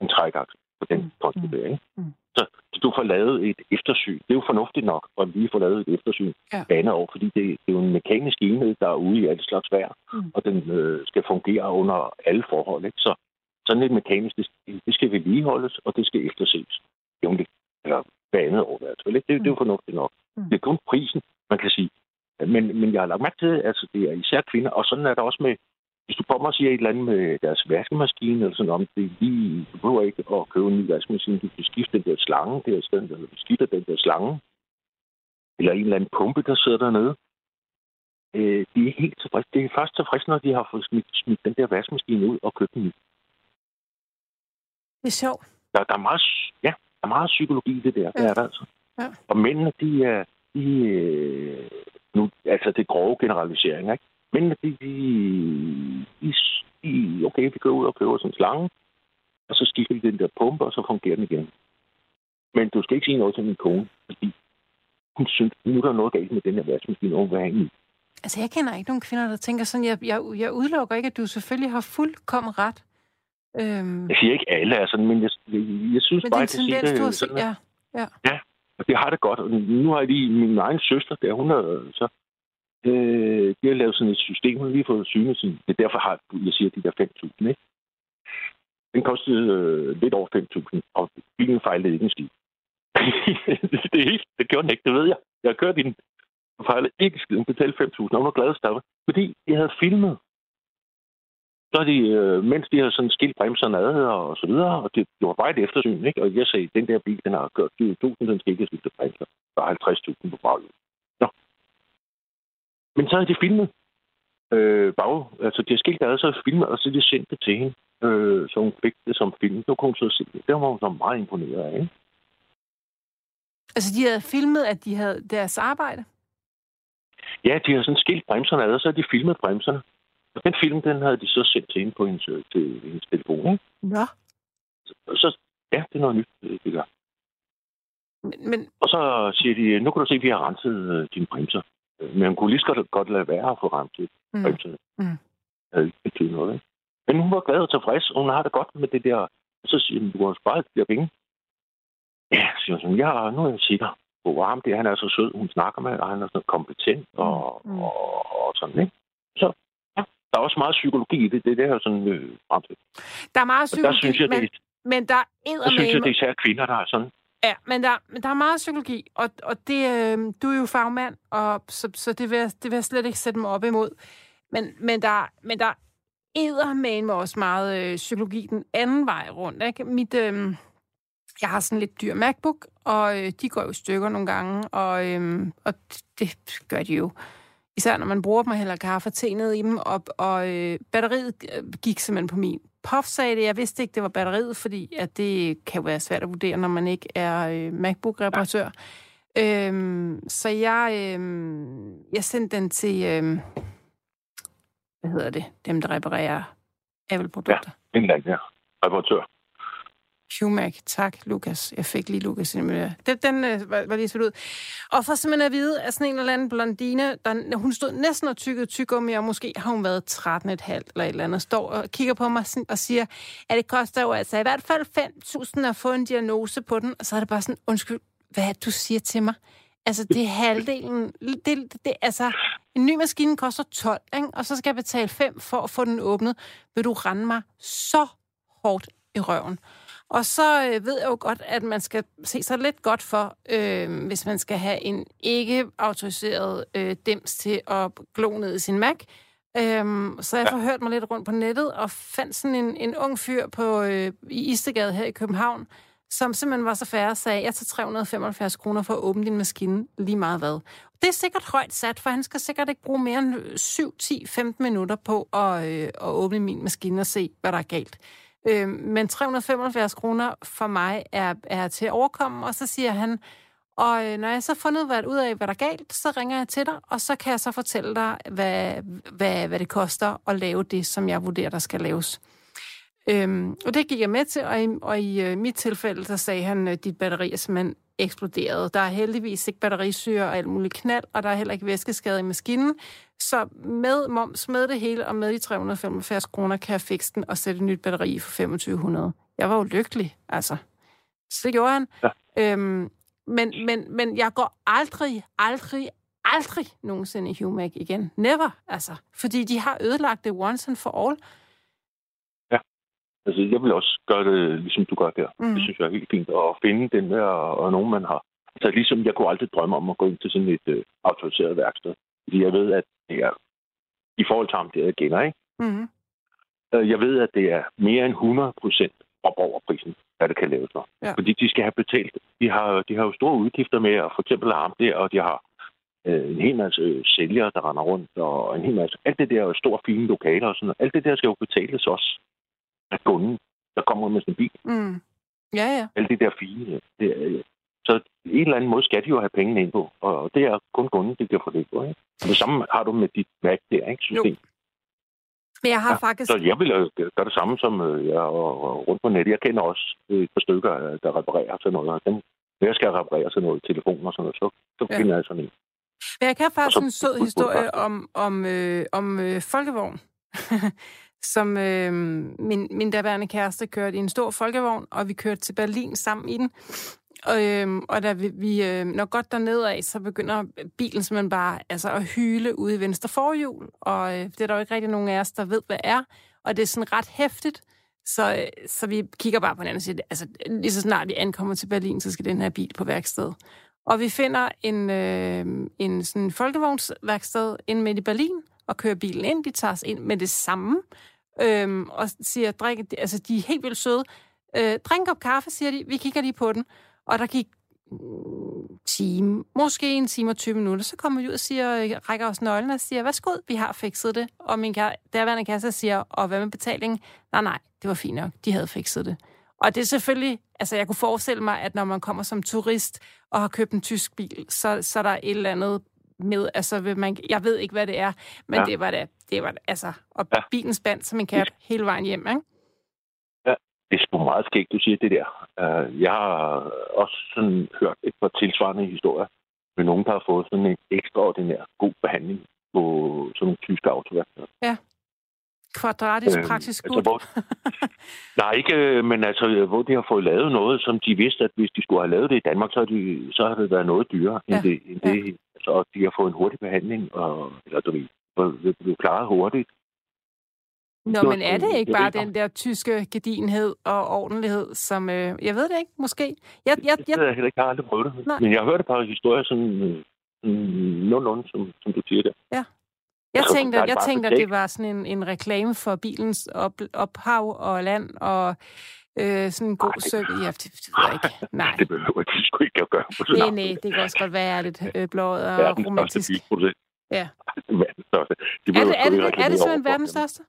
en trækaksel på den Mm, ikke? mm. Så du får lavet et eftersyn. Det er jo fornuftigt nok, at lige få lavet et eftersyn Ja. andet år, fordi det, det er jo en mekanisk enhed, der er ude i alle slags vejr, Mm. mm. og den øh, skal fungere under alle forhold. Ikke? Så sådan et mekanisk, det, det skal vedligeholdes, og det skal efterses. Jævnligt. Eller hver andet år, i hvert fald. Det, mm. det er jo fornuftigt nok. Mm. Mm. Det er kun prisen, man kan sige. Men, men jeg har lagt mærke til, at altså, det er især kvinder, og sådan er der også med, hvis du kommer og siger et eller andet med deres vaskemaskine, eller sådan om, det er lige, du behøver ikke at købe en ny vaskemaskine, du kan skifte den der slange, der i stedet, eller du skifter den der slange, eller en eller anden pumpe, der sidder dernede. Øh, de er helt tilfredse. Det er først tilfredse, når de har fået smidt, smidt den der vaskemaskine ud og købt en ny. Det er sjovt. Der, der, er meget, ja, der er meget psykologi i det der. Det Ja. er der altså. Ja. Og mændene, de er... De, øh, nu, altså, det er grove generaliseringer, ikke? Mændene, de, de, de, de, okay, vi går ud og køber sådan en slange, og så skifter vi den der pumpe, og så fungerer den igen. Men du skal ikke sige noget til min kone, fordi hun synes, nu er der noget galt med den her vaskemaskine, og ny. Altså, jeg kender ikke nogen kvinder, der tænker sådan, jeg, jeg, jeg udelukker ikke, at du selvfølgelig har fuldkommen ret. Øhm, Jeg siger ikke alle er sådan, men jeg, jeg, jeg synes men det bare, er at det tendens, du har sådan, set, ja. Og det har det godt. Og nu har jeg lige min egen søster der, hun har så øh, de har lavet sådan et system, hun har fået synet sin. Det er derfor, har, jeg siger de der 5.000, ikke? Den kostede øh, lidt over 5.000, og bilen fejlede ikke en skid. det, er helt, det gjorde den ikke, det ved jeg. Jeg har kørt i den. og fejlede ikke skid. Hun betalte 5.000, og hun var glad stadig. Fordi jeg havde filmet. Så de, øh, mens de har sådan skilt bremserne ad og så videre, og det, det var bare et eftersyn, ikke? Og jeg sagde, den der bil, den har kørt 20.000, den skal ikke have skiftet bremser. Der er 50.000 på baghjulet. Men så havde de filmet. Øh, bag, altså de har skilt ad, så har de filmet, og så de sendt det til hende. Øh, så hun fik det som film. Nu kunne hun så se det. Det var hun så meget imponeret af, ikke? Altså, de havde filmet, at de havde deres arbejde. Ja, de har sådan skilt bremserne ad, og så har de filmet bremserne. Og den film, den havde de så sendt til hende på hendes, øh, til hendes telefon, ikke? Nå. Og så, ja, det er noget nyt, øh, det gør. Men, men Og så siger de, nu kan du se, at vi har renset øh, dine bremser. Men hun kunne lige så godt, godt lade være at få mm, bremserne. Mm. Det havde ikke betydet noget, ikke? Men hun var glad og tilfreds, og hun har det godt med det der. Så siger hun, du har sparet de der penge. Ja, siger hun, jeg har, nu er jeg sikker på ham det. Han er så sød, hun snakker med, og han er så kompetent og, Mm. mm. og, og sådan, ikke? Så ja, der er også meget psykologi i det. Det er det her sådan øh, frem til. der er meget Og psykologi, der synes jeg, men, det, men der er der synes jeg, eddermame- det er især kvinder, der er sådan. Ja, men der, men der er meget psykologi, og, og det, øh, du er jo fagmand, og så, så det, vil jeg, det vil jeg slet ikke sætte mig op imod. Men, men der, men der æder med også meget øh, psykologi den anden vej rundt. Ikke? Mit, øh, jeg har sådan lidt dyr MacBook, og øh, de går jo i stykker nogle gange, og, øh, og det gør de jo. Især når man bruger dem og hælder kaffe og te ned i dem, og, og øh, batteriet øh, gik simpelthen på min. Puff sagde det, jeg vidste ikke, det var batteriet, fordi at det kan jo være svært at vurdere, når man ikke er øh, MacBook-reparatør. Øhm, så jeg, øhm, jeg sendte den til, øhm, hvad hedder det, dem der reparerer Apple-produkter. En eller anden her. Schumack, tak, Lukas. Jeg fik lige Lukas i med Den, den øh, var, var lige sat ud. Og for simpelthen at vide, at sådan en eller anden blondine, der, hun stod næsten og tykkede tyggegummi, og måske har hun været 13,5 eller et eller andet, står og kigger på mig sådan, og siger, at det koster jo altså i hvert fald 5.000 at få en diagnose på den. Og så er det bare sådan, undskyld, hvad du siger til mig? Altså, det er halvdelen. Det, det, det, altså, en ny maskine koster 12, ikke? og så skal jeg betale 5 for at få den åbnet. Vil du rende mig så hårdt i røven? Og så øh, ved jeg jo godt, at man skal se sig lidt godt for, øh, hvis man skal have en ikke-autoriseret øh, dims til at glo ned i sin Mac. Øhm, så jeg ja. forhørte mig lidt rundt på nettet og fandt sådan en, en ung fyr på, øh, i Istegade her i København, som simpelthen var så færre og sagde, jeg tager 375 kroner for at åbne din maskine lige meget hvad. Det er sikkert højt sat, for han skal sikkert ikke bruge mere end 7, 10, 15 minutter på at, øh, at åbne min maskine og se, hvad der er galt. Øh, men 375 kroner for mig er, er til at overkomme, og så siger han, og øh, når jeg så har fundet ud af, hvad der er galt, så ringer jeg til dig, og så kan jeg så fortælle dig, hvad, hvad, hvad det koster at lave det, som jeg vurderer, der skal laves. Øhm, og det gik jeg med til, og i, og i øh, mit tilfælde, så sagde han, at dit batteri er simpelthen eksploderet. Der er heldigvis ikke batterisyre og alt muligt knald, og der er heller ikke væskeskade i maskinen. Så med moms, med det hele og med de 375 kroner, kan jeg fikse den og sætte et nyt batteri for 2500. Jeg var jo lykkelig, altså. Så det gjorde han. Ja. Øhm, men, men, men jeg går aldrig, aldrig, aldrig nogensinde i Humac igen. Never, altså. Fordi de har ødelagt det once and for all. Altså, jeg vil også gøre det, ligesom du gør der. Mm. Det synes jeg er helt fint. At finde den der, og nogen man har. Altså, ligesom jeg kunne aldrig drømme om at gå ind til sådan et uh, autoriseret værksted. Fordi jeg ved, at det er, i forhold til ham, det er gener, ikke? Mm. Uh, jeg ved, at det er mere end 100 procent op over prisen, hvad det kan laves for. Ja. Fordi de skal have betalt. De har, de har jo store udgifter med at for eksempel arm der, og de har uh, en hel masse sælgere, der render rundt, og en hel masse... Alt det der er store, fine lokaler og sådan noget. Alt det der skal jo betales også af kunden, der kommer med sin bil. Mm. Ja, ja. Alt det der fine. Det så en eller anden måde skal de jo have pengene ind på, og det er kun kunden, det kan få det på. Ikke? Og det samme har du med dit Mac der, ikke? System. Jo. Men jeg har ja, faktisk... Så jeg vil gøre det samme som øh, jeg og rundt på nettet. Jeg kender også et par stykker, øh, der reparerer til noget. Dem, når jeg skal reparere til noget telefon og sådan noget, så, så ja. finder jeg sådan en. Men jeg kan faktisk så, en sød historie om, om, øh, om øh, folkevogn. som øh, min, min daværende kæreste kørte i en stor folkevogn, og vi kørte til Berlin sammen i den. Og, øh, og da vi, vi øh, når godt dernede af, så begynder bilen simpelthen bare altså, at hyle ude i venstre forhjul, og øh, det er der jo ikke rigtig nogen af os, der ved, hvad er, og det er sådan ret hæftigt, så, øh, så vi kigger bare på den og siger, Altså, lige så snart vi ankommer til Berlin, så skal den her bil på værksted. Og vi finder en, øh, en sådan folkevognsværksted inde midt i Berlin, og kører bilen ind. De tager os ind med det samme, øh, og siger, drik, altså de er helt vildt søde. Øh, drink op kaffe, siger de. Vi kigger lige på den. Og der gik mm, time, måske en time og 20 minutter, så kommer vi ud og siger, rækker os nøglen og siger, værsgo, vi har fikset det. Og min kære, derværende kasse siger, og hvad med betaling? Nej, nej, det var fint nok, de havde fikset det. Og det er selvfølgelig, altså jeg kunne forestille mig, at når man kommer som turist og har købt en tysk bil, så, så er der et eller andet med, altså vil man, jeg ved ikke, hvad det er, men ja. det var det, det var det, altså, og ja. bilen spændt som en kat hele vejen hjem, ikke? Det er sgu meget skægt, du siger det der. Uh, jeg har også sådan hørt et par tilsvarende historier med nogen, der har fået sådan en ekstraordinær god behandling på sådan nogle tyske autoværksteder. Ja. Kvadratisk øh, praktisk altså, hvor, Nej, ikke, øh, men altså, hvor de har fået lavet noget, som de vidste, at hvis de skulle have lavet det i Danmark, så har, de, så har det været noget dyrere ja. end det, end ja. det og de har fået en hurtig behandling, og, eller du ved, det blev klaret hurtigt. Nå, men er det ikke bare den der tyske gedinhed og ordentlighed, som... Øh, jeg ved det ikke, måske. Jeg, jeg, jeg... Det jeg heller ikke, jeg har aldrig prøvet det. Nej. Men jeg har hørt et par historier, sådan, nogenlunde, som, som du siger der. Ja. Jeg tænkte, jeg tænkte, at det var sådan en, en reklame for bilens op, ophav og land, og Øh, sådan en god søg. Ja, det, det ved jeg ikke. Nej. det behøver de sgu ikke at gøre Nej, nej, det kan også godt være lidt øh, blået og romantisk. Ja. verdens største. De er det, er det, er det simpelthen verdens største?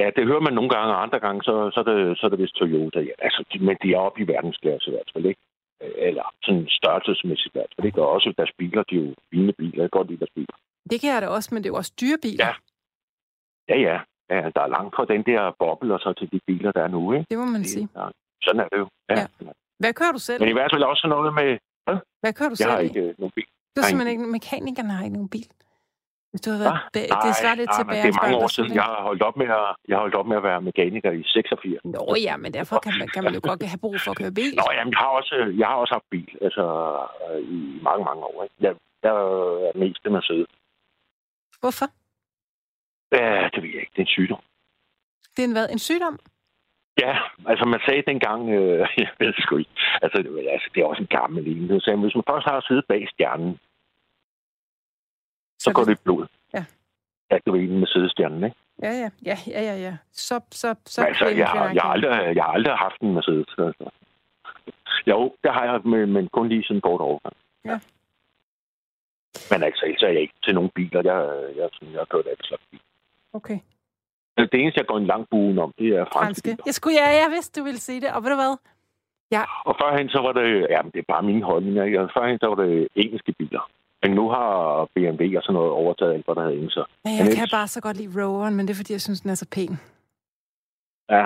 Ja, det hører man nogle gange, og andre gange, så, så, er, det, så er det vist Toyota. Ja, altså, men de er oppe i verdensklasse i hvert fald, ikke? Eller sådan størrelsesmæssigt i hvert fald, ikke? Og også deres biler, de er jo fine biler. Jeg kan godt lide deres biler. Det kan jeg da også, men det er jo også dyre biler. Ja. Ja, ja. Ja, der er langt fra den der boble og så til de biler, der er nu, ikke? Det må man sige. Ja, sådan er det jo. Ja. ja. Hvad kører du selv? Men i hvert fald også noget med... Hvad, Hvad kører du jeg selv har ikke uh, nogen bil. Du er simpelthen ikke... Mekanikerne har ikke nogen bil. Hvis du har været, ba- det svarer lidt nej, til men det er mange år siden. Jeg har holdt op med at, jeg har holdt op med at være mekaniker i 86. Nå ja, men derfor kan man, kan man jo godt have brug for at køre bil. Nå, jamen, jeg har også, jeg har også haft bil, altså øh, i mange, mange år. Ikke? Jeg, jeg er mest med sidde. Hvorfor? Ja, det ved jeg ikke. Det er en sygdom. Det er en hvad? En sygdom? Ja, altså man sagde dengang, øh, jeg ved sgu ikke, altså, altså det er også en gammel en. Sagde, hvis man først har siddet bag stjernen, så, så går det i blod. Ja. Ja, det var en med sidestjernen, ikke? Ja, ja, ja, ja, ja, ja. Så, så, så Men altså, jeg, har, jeg, har aldrig, jeg har aldrig haft en Mercedes. Altså. Jo, det har jeg, men, men kun lige sådan en kort overgang. Ja. Men altså, ellers er jeg ikke til nogen biler. Jeg, jeg, jeg, jeg har kørt alt slags bil. Okay. Det eneste, jeg går en lang buen om, det er franske, Franske. biler. Jeg skulle, ja, jeg vidste, du ville sige det. Og ved du hvad? Og førhen så var det, ja, det er bare mine holdninger, ikke? Og førhen så var det engelske biler. Men nu har BMW og sådan noget overtaget alt, hvad der havde inde, så. Ja, Men jeg kan ellers- bare så godt lide Roveren, men det er, fordi jeg synes, den er så pæn. Ja.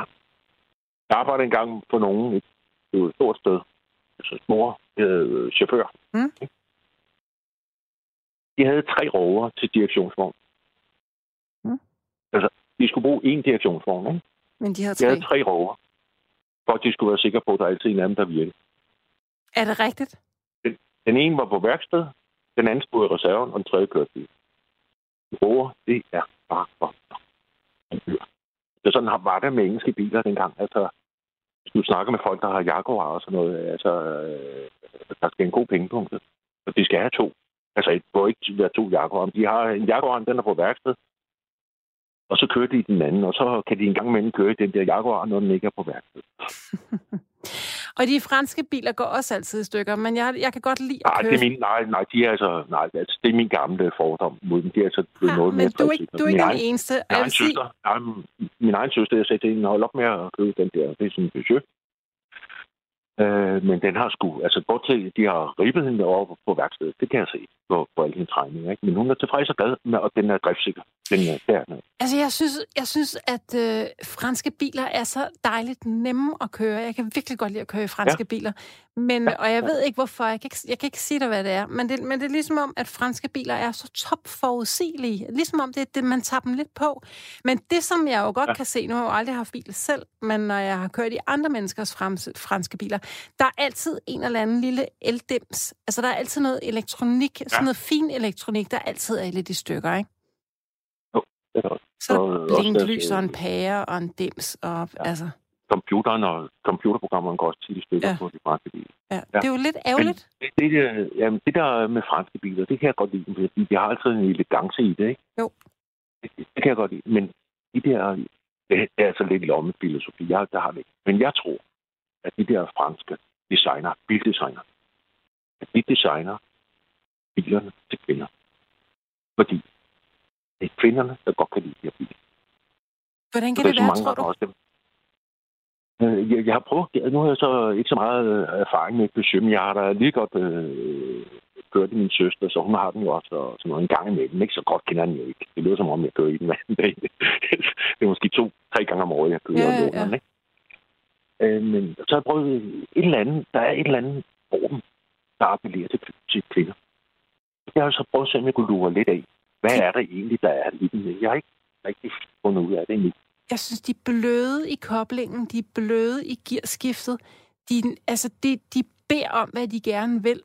Jeg arbejdede engang på nogen, et, det var et stort sted. Altså mor, øh, chauffør. Mm. De havde tre rover til direktionsvogn. Mm. Altså, de skulle bruge én direktionsvogn, ikke? Men de har De tre. havde tre rover. For at de skulle være sikre på, at der altid er en af dem, der virkede. Er det rigtigt? Den ene var på værksted, den anden stod i reserven, og den tredje kørte bil. Roer, det er bare for Så sådan har- var det med engelske biler dengang. Altså, hvis du snakker med folk, der har Jaguar og sådan noget, altså, øh, der skal en god pengepunkt. Og de skal have to. Altså, det må ikke være to Jaguar. De har en Jaguar, den er på værksted, og så kører de i den anden, og så kan de en gang imellem køre den der Jaguar, når den ikke er på værksted. Og de franske biler går også altid i stykker, men jeg, jeg kan godt lide at Nej, køre... det er min, nej, nej, de er altså, nej, altså, det er min gamle fordom mod dem. De er altså blevet Ja, noget mere men du er ikke, du er ikke den eneste. Min egen sige, søster, nej, min egen søster, jeg sagde til hende, hold op med at købe den der. Det er sådan en Peugeot. Øh, men den har sgu, altså bort til, de har ribbet hende over på værkstedet. Det kan jeg se på, på alle hendes regninger. Ikke? Men hun er tilfreds og glad, med, og den er driftsikker. Den er, der, er- altså jeg synes, jeg synes at øh, franske biler er så dejligt nemme at køre. Jeg kan virkelig godt lide at køre i franske ja. biler. Men, ja. Og jeg ved ikke, hvorfor. Jeg kan ikke, jeg kan ikke sige dig, hvad det er. Men det, men det er ligesom om, at franske biler er så topforudsigelige. Ligesom om det er det, man tager dem lidt på. Men det, som jeg jo godt ja. kan se, nu har jeg jo aldrig haft bil selv, men når jeg har kørt i andre menneskers frans, franske biler, der er altid en eller anden lille eldims. Altså, der er altid noget elektronik, ja. sådan noget fin elektronik, der altid er lidt i stykker, ikke? det er også. Så blinklys deres, og en pære og en dims. Og, ja. altså, Computeren og computerprogrammerne går også tit i stykker Ja. ja. på de franske biler. ja. Det er jo lidt ærgerligt. Det, det, der, jamen, det der med franske biler, det kan jeg godt lide, fordi de har altid en elegance i det, ikke? Jo. Det, det kan jeg godt lide. Men de der, det er altså lidt lommefilosofi, jeg, der har det ikke. Men jeg tror, at de der franske designer, bildesigner, at de designer bilerne til kvinder. Fordi det er kvinderne, der godt kan lide de her biler. Hvordan kan det så være, tror du? også dem. Øh, Jeg, jeg har prøvet, nu har jeg så ikke så meget øh, erfaring med Peugeot, men jeg har da lige godt øh, kørt i min søster, så hun har den jo også og sådan noget en gang imellem. Ikke så godt kender den jo ikke. Det lyder som om, jeg kører i den hver dag. det er måske to-tre gange om året, jeg kører Ja, ja, ja. Ikke? Øh, men så har jeg prøvet et eller andet, der er et eller andet form, der appellerer til, til kvinder. Jeg har så prøvet at se, om jeg kunne lure lidt af. Hvad er der egentlig, der er i den? Jeg har ikke rigtig fundet ud af det endnu. Jeg synes, de er bløde i koblingen, de er bløde i gearskiftet. De, altså, de, de beder om, hvad de gerne vil,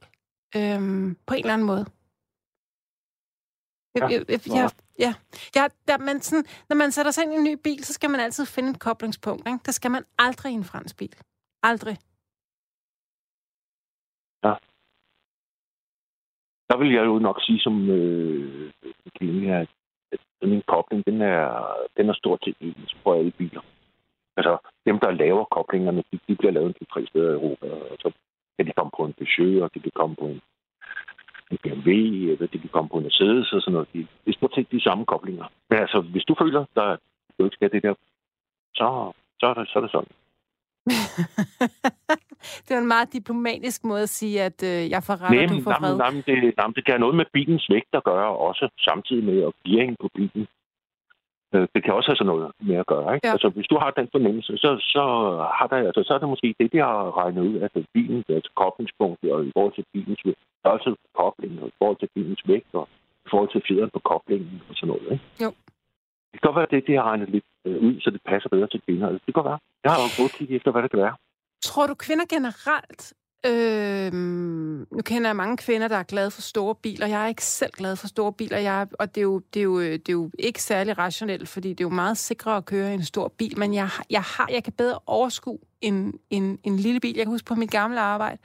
øhm, på en eller anden måde. Ja. jeg, jeg, jeg, ja. ja der, men sådan, når man sætter sig ind i en ny bil, så skal man altid finde et koblingspunkt. Ikke? Der skal man aldrig i en fransk bil. Aldrig. Der vil jeg jo nok sige som øh, kvinde, at at min kobling, den er, den er stort set ens på alle biler. Altså, dem, der laver koblingerne, de, de bliver lavet til tre steder i Europa, og så kan de komme på en Peugeot, og de kan komme på en, en BMW, eller de kan komme på en Mercedes og sådan noget. De, det er stort set de samme koblinger. Men altså, hvis du føler, der, du ikke skal det der, så, så, er det, så er det sådan. det er en meget diplomatisk måde at sige, at øh, jeg får ret, og du får fred. nej, det, nej, men det kan have noget med bilens vægt at gøre også, samtidig med at gearingen på bilen. Øh, Det kan også have sådan noget med at gøre. Ikke? Ja. Altså, hvis du har den fornemmelse, så, så, har der, altså, så er det måske det, de har regnet ud, at bilen, altså koblingspunktet, og i forhold til bilens vægt, størrelse på koblingen, og i forhold til bilens vægt, og forhold til fjederen på koblingen og sådan noget. Ikke? Jo. Det kan godt være, at det, det har regnet lidt øh, ud, så det passer bedre til kvinder. Det kan godt være. Jeg har jo godt kigge efter, hvad det kan være. Tror du, kvinder generelt... Øh, nu kender jeg mange kvinder, der er glade for store biler. Jeg er ikke selv glad for store biler, jeg, er- og det er, jo, det, er jo, øh, det er jo ikke særlig rationelt, fordi det er jo meget sikrere at køre i en stor bil, men jeg, jeg, har, jeg kan bedre overskue en, en, en lille bil. Jeg kan huske på mit gamle arbejde,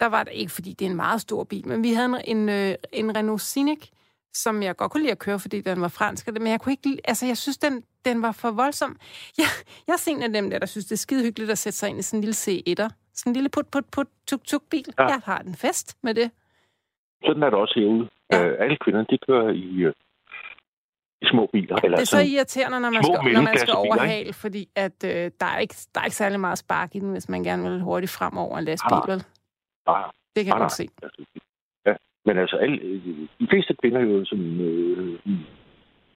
der var det ikke, fordi det er en meget stor bil, men vi havde en, en, en Renault Scenic, som jeg godt kunne lide at køre, fordi den var fransk, men jeg kunne ikke altså jeg synes, den, den var for voldsom. Jeg, jeg er en af dem der, der synes, det er skide hyggeligt at sætte sig ind i sådan en lille C1'er. Sådan en lille put, put, put, tuk, tuk bil. Ja. Ja. Jeg har den fest med det. Sådan er det også herude. Ja. Ja. Øh, alle kvinder, de kører i, øh, i små biler. Eller Det er så irriterende, når man skal, når man skal overhale, fordi at, øh, der, er ikke, der er ikke særlig meget spark i den, hvis man gerne vil hurtigt frem over en lastbil, Nej, vel? Ah, Det kan jeg nej, godt se. Men altså, alle, de fleste kvinder jo, som, øh,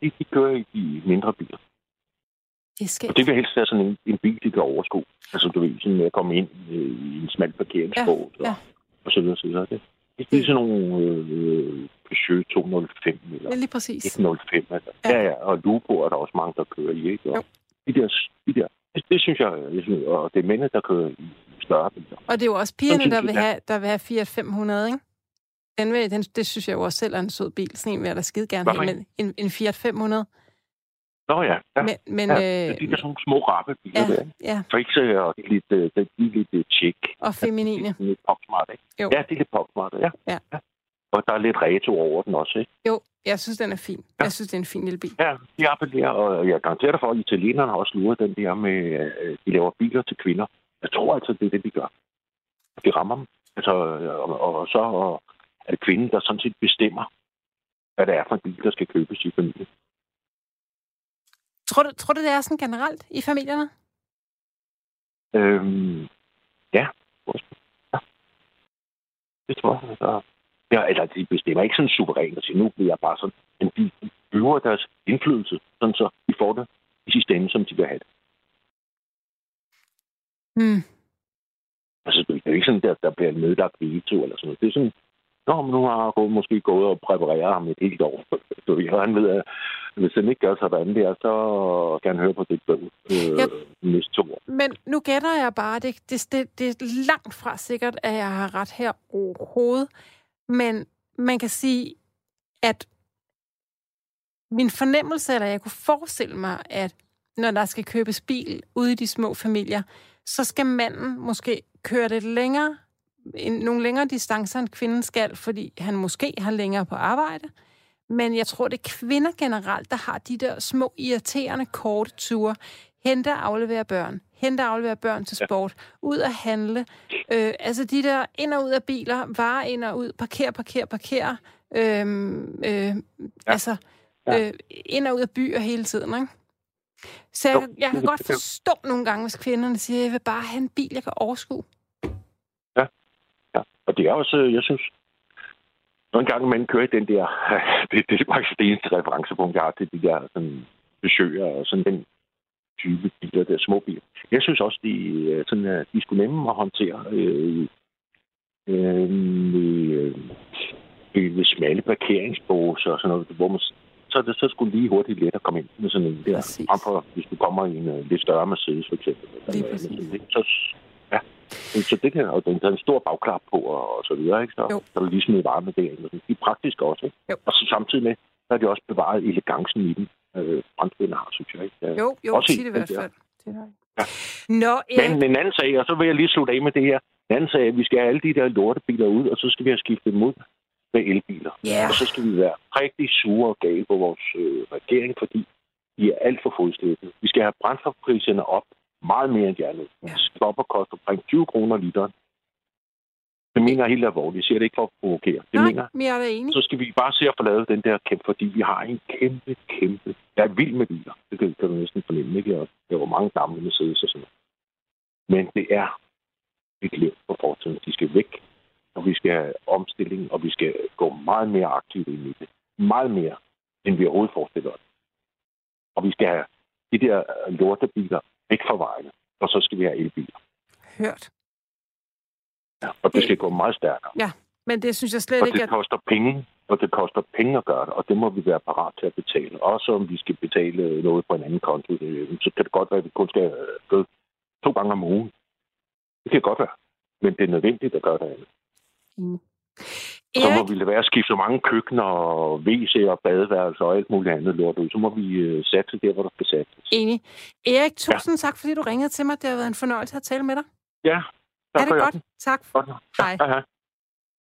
de, de kører i de mindre biler. Det skal Og det vil helst være sådan en, en bil, de kan overskue. Altså, du ved, sådan at komme ind øh, i en smal parkeringsbåd Ja, ja. og, og så videre, så videre. Det, det er sådan nogle øh, Peugeot 205 eller Ja, lige præcis. 105. Altså. Ja. Ja. ja, og Lupo er der også mange, der kører i, ikke? Og Jo. de der, de der det, det, synes jeg, jeg synes, og det er mænd, der kører i større biler. Og det er jo også pigerne, synes der vil have, der vil have Fiat 500, ikke? Den vil, den, det synes jeg jo også selv er en sød bil. Sådan en vil jeg da skide gerne have. Men en, en Fiat 500. Nå ja, ja. Men, men ja, øh, det er sådan nogle små rappe biler ja, der. ikke? ja, Frixe og er lidt, øh, de er lidt øh, chic. og feminine. De er lidt popsmart, ikke? Jo. Ja, de er lidt popsmart, ja. Ja. Og der er lidt retro over den også, ikke? Jo, jeg synes, den er fin. Ja. Jeg synes, det er en fin lille bil. Ja, de appellerer, og jeg garanterer dig for, at italienerne har også luret den der med, øh, de laver biler til kvinder. Jeg tror altså, det er det, de gør. De rammer dem. Altså, og, og så er det kvinden, der sådan set bestemmer, hvad det er for en bil, der skal købes i familien. Tror du, tror du, det er sådan generelt i familierne? Øhm, ja, ja. Det tror jeg. Der, ja, eller de bestemmer ikke sådan suverænt og siger, nu bliver jeg bare sådan. Men de øver deres indflydelse, sådan så de får det i sidste ende, som de vil have det. Hmm. Altså, det er jo ikke sådan, der, der bliver nedlagt veto eller sådan noget. Det er sådan, Nå, men nu har gået, måske gået og præpareret ham et helt år. Så vi han ved, at hvis han ikke gør sådan der, så kan han høre på det bøg øh, Ja. næste to år. Men nu gætter jeg bare, det, det, det, det er langt fra sikkert, at jeg har ret her overhovedet. Men man kan sige, at min fornemmelse, eller jeg kunne forestille mig, at når der skal købes bil ude i de små familier, så skal manden måske køre lidt længere, en, nogle længere distancer, end kvinden skal, fordi han måske har længere på arbejde. Men jeg tror, det er kvinder generelt, der har de der små, irriterende, korte ture. Hente og aflevere børn. Hente og aflevere børn til sport. Ud at handle. Øh, altså de der ind og ud af biler. Varer ind og ud. Parker, parker, parker. Øhm, øh, ja. Altså øh, ind og ud af byer hele tiden, ikke? Så jeg, jeg kan godt forstå nogle gange, hvis kvinderne siger, jeg vil bare have en bil, jeg kan overskue. Og det er også, jeg synes, når en gang man kører i den der, det, det er faktisk det eneste referencepunkt, jeg har til de der sådan, besøger og sådan den type biler, der små biler. Jeg synes også, de, øh, sådan, øh, de skulle nemme at håndtere øh, øh, med, øh, ved smalle parkeringsbåse og sådan noget, hvor man, så er det så skulle lige hurtigt let at komme ind med sådan en der. Præcis. Frem for, hvis du kommer i en uh, lidt større Mercedes, for eksempel. eller ikke? Så, ja. Så det kan, og den, er en stor bagklap på, og, og så videre, ikke? Så, Jo. så er der lige sådan et varme der. og sådan. De er praktiske også, ikke? Jo. Og så samtidig med, så har de også bevaret elegancen i den. Øh, franskmændene har, synes jeg, ikke? Ja. Jo, jo, Også sig det i hvert fald. Det er Ja. Nå, Erik, Men en anden sag, og så vil jeg lige slutte af med det her. En anden sag, at vi skal have alle de der lortebiler ud, og så skal vi have skiftet dem ud med elbiler. Ja. Og så skal vi være rigtig sure og gale på vores øh, regering, fordi de er alt for fodslæbende. Vi skal have brændstofpriserne op meget mere end de nu. Ja. Ja. Det skal op og koste omkring 20 kroner literen. Det mener jeg helt alvorligt. Jeg siger det ikke for at provokere. Det mener nej, jeg. er da enige. Så skal vi bare se at få lavet den der kæmpe, fordi vi har en kæmpe, kæmpe... Jeg er vild med biler. Det kan, kan du næsten fornemme, ikke? Jeg, jeg var mange gamle Mercedes og sådan noget. Men det er et liv på fortiden. De skal væk, og vi skal have omstilling, og vi skal gå meget mere aktivt ind i det. Meget mere, end vi overhovedet forestiller os. Og vi skal have de der lortebiler væk fra vejene, og så skal vi have elbiler. Hørt. Ja, og det skal gå meget stærkere. Ja. Men det synes jeg slet Og ikke, det at... koster penge, og det koster penge at gøre det, og det må vi være parat til at betale. Også om vi skal betale noget på en anden konto, det- så kan det godt være, at vi kun skal øh, gå to gange om ugen. Det kan godt være, men det er nødvendigt at gøre det andet. Så må Erik, vi lade være at skifte så mange køkkener og WC og badeværelser og alt muligt andet lort ud. Så må vi øh, satse der, hvor der skal satses. enig. Erik, tusind ja. tak, fordi du ringede til mig. Det har været en fornøjelse at tale med dig. Ja, tak er for det i godt? aften. Tak. Godt. Hej. Hej, hej.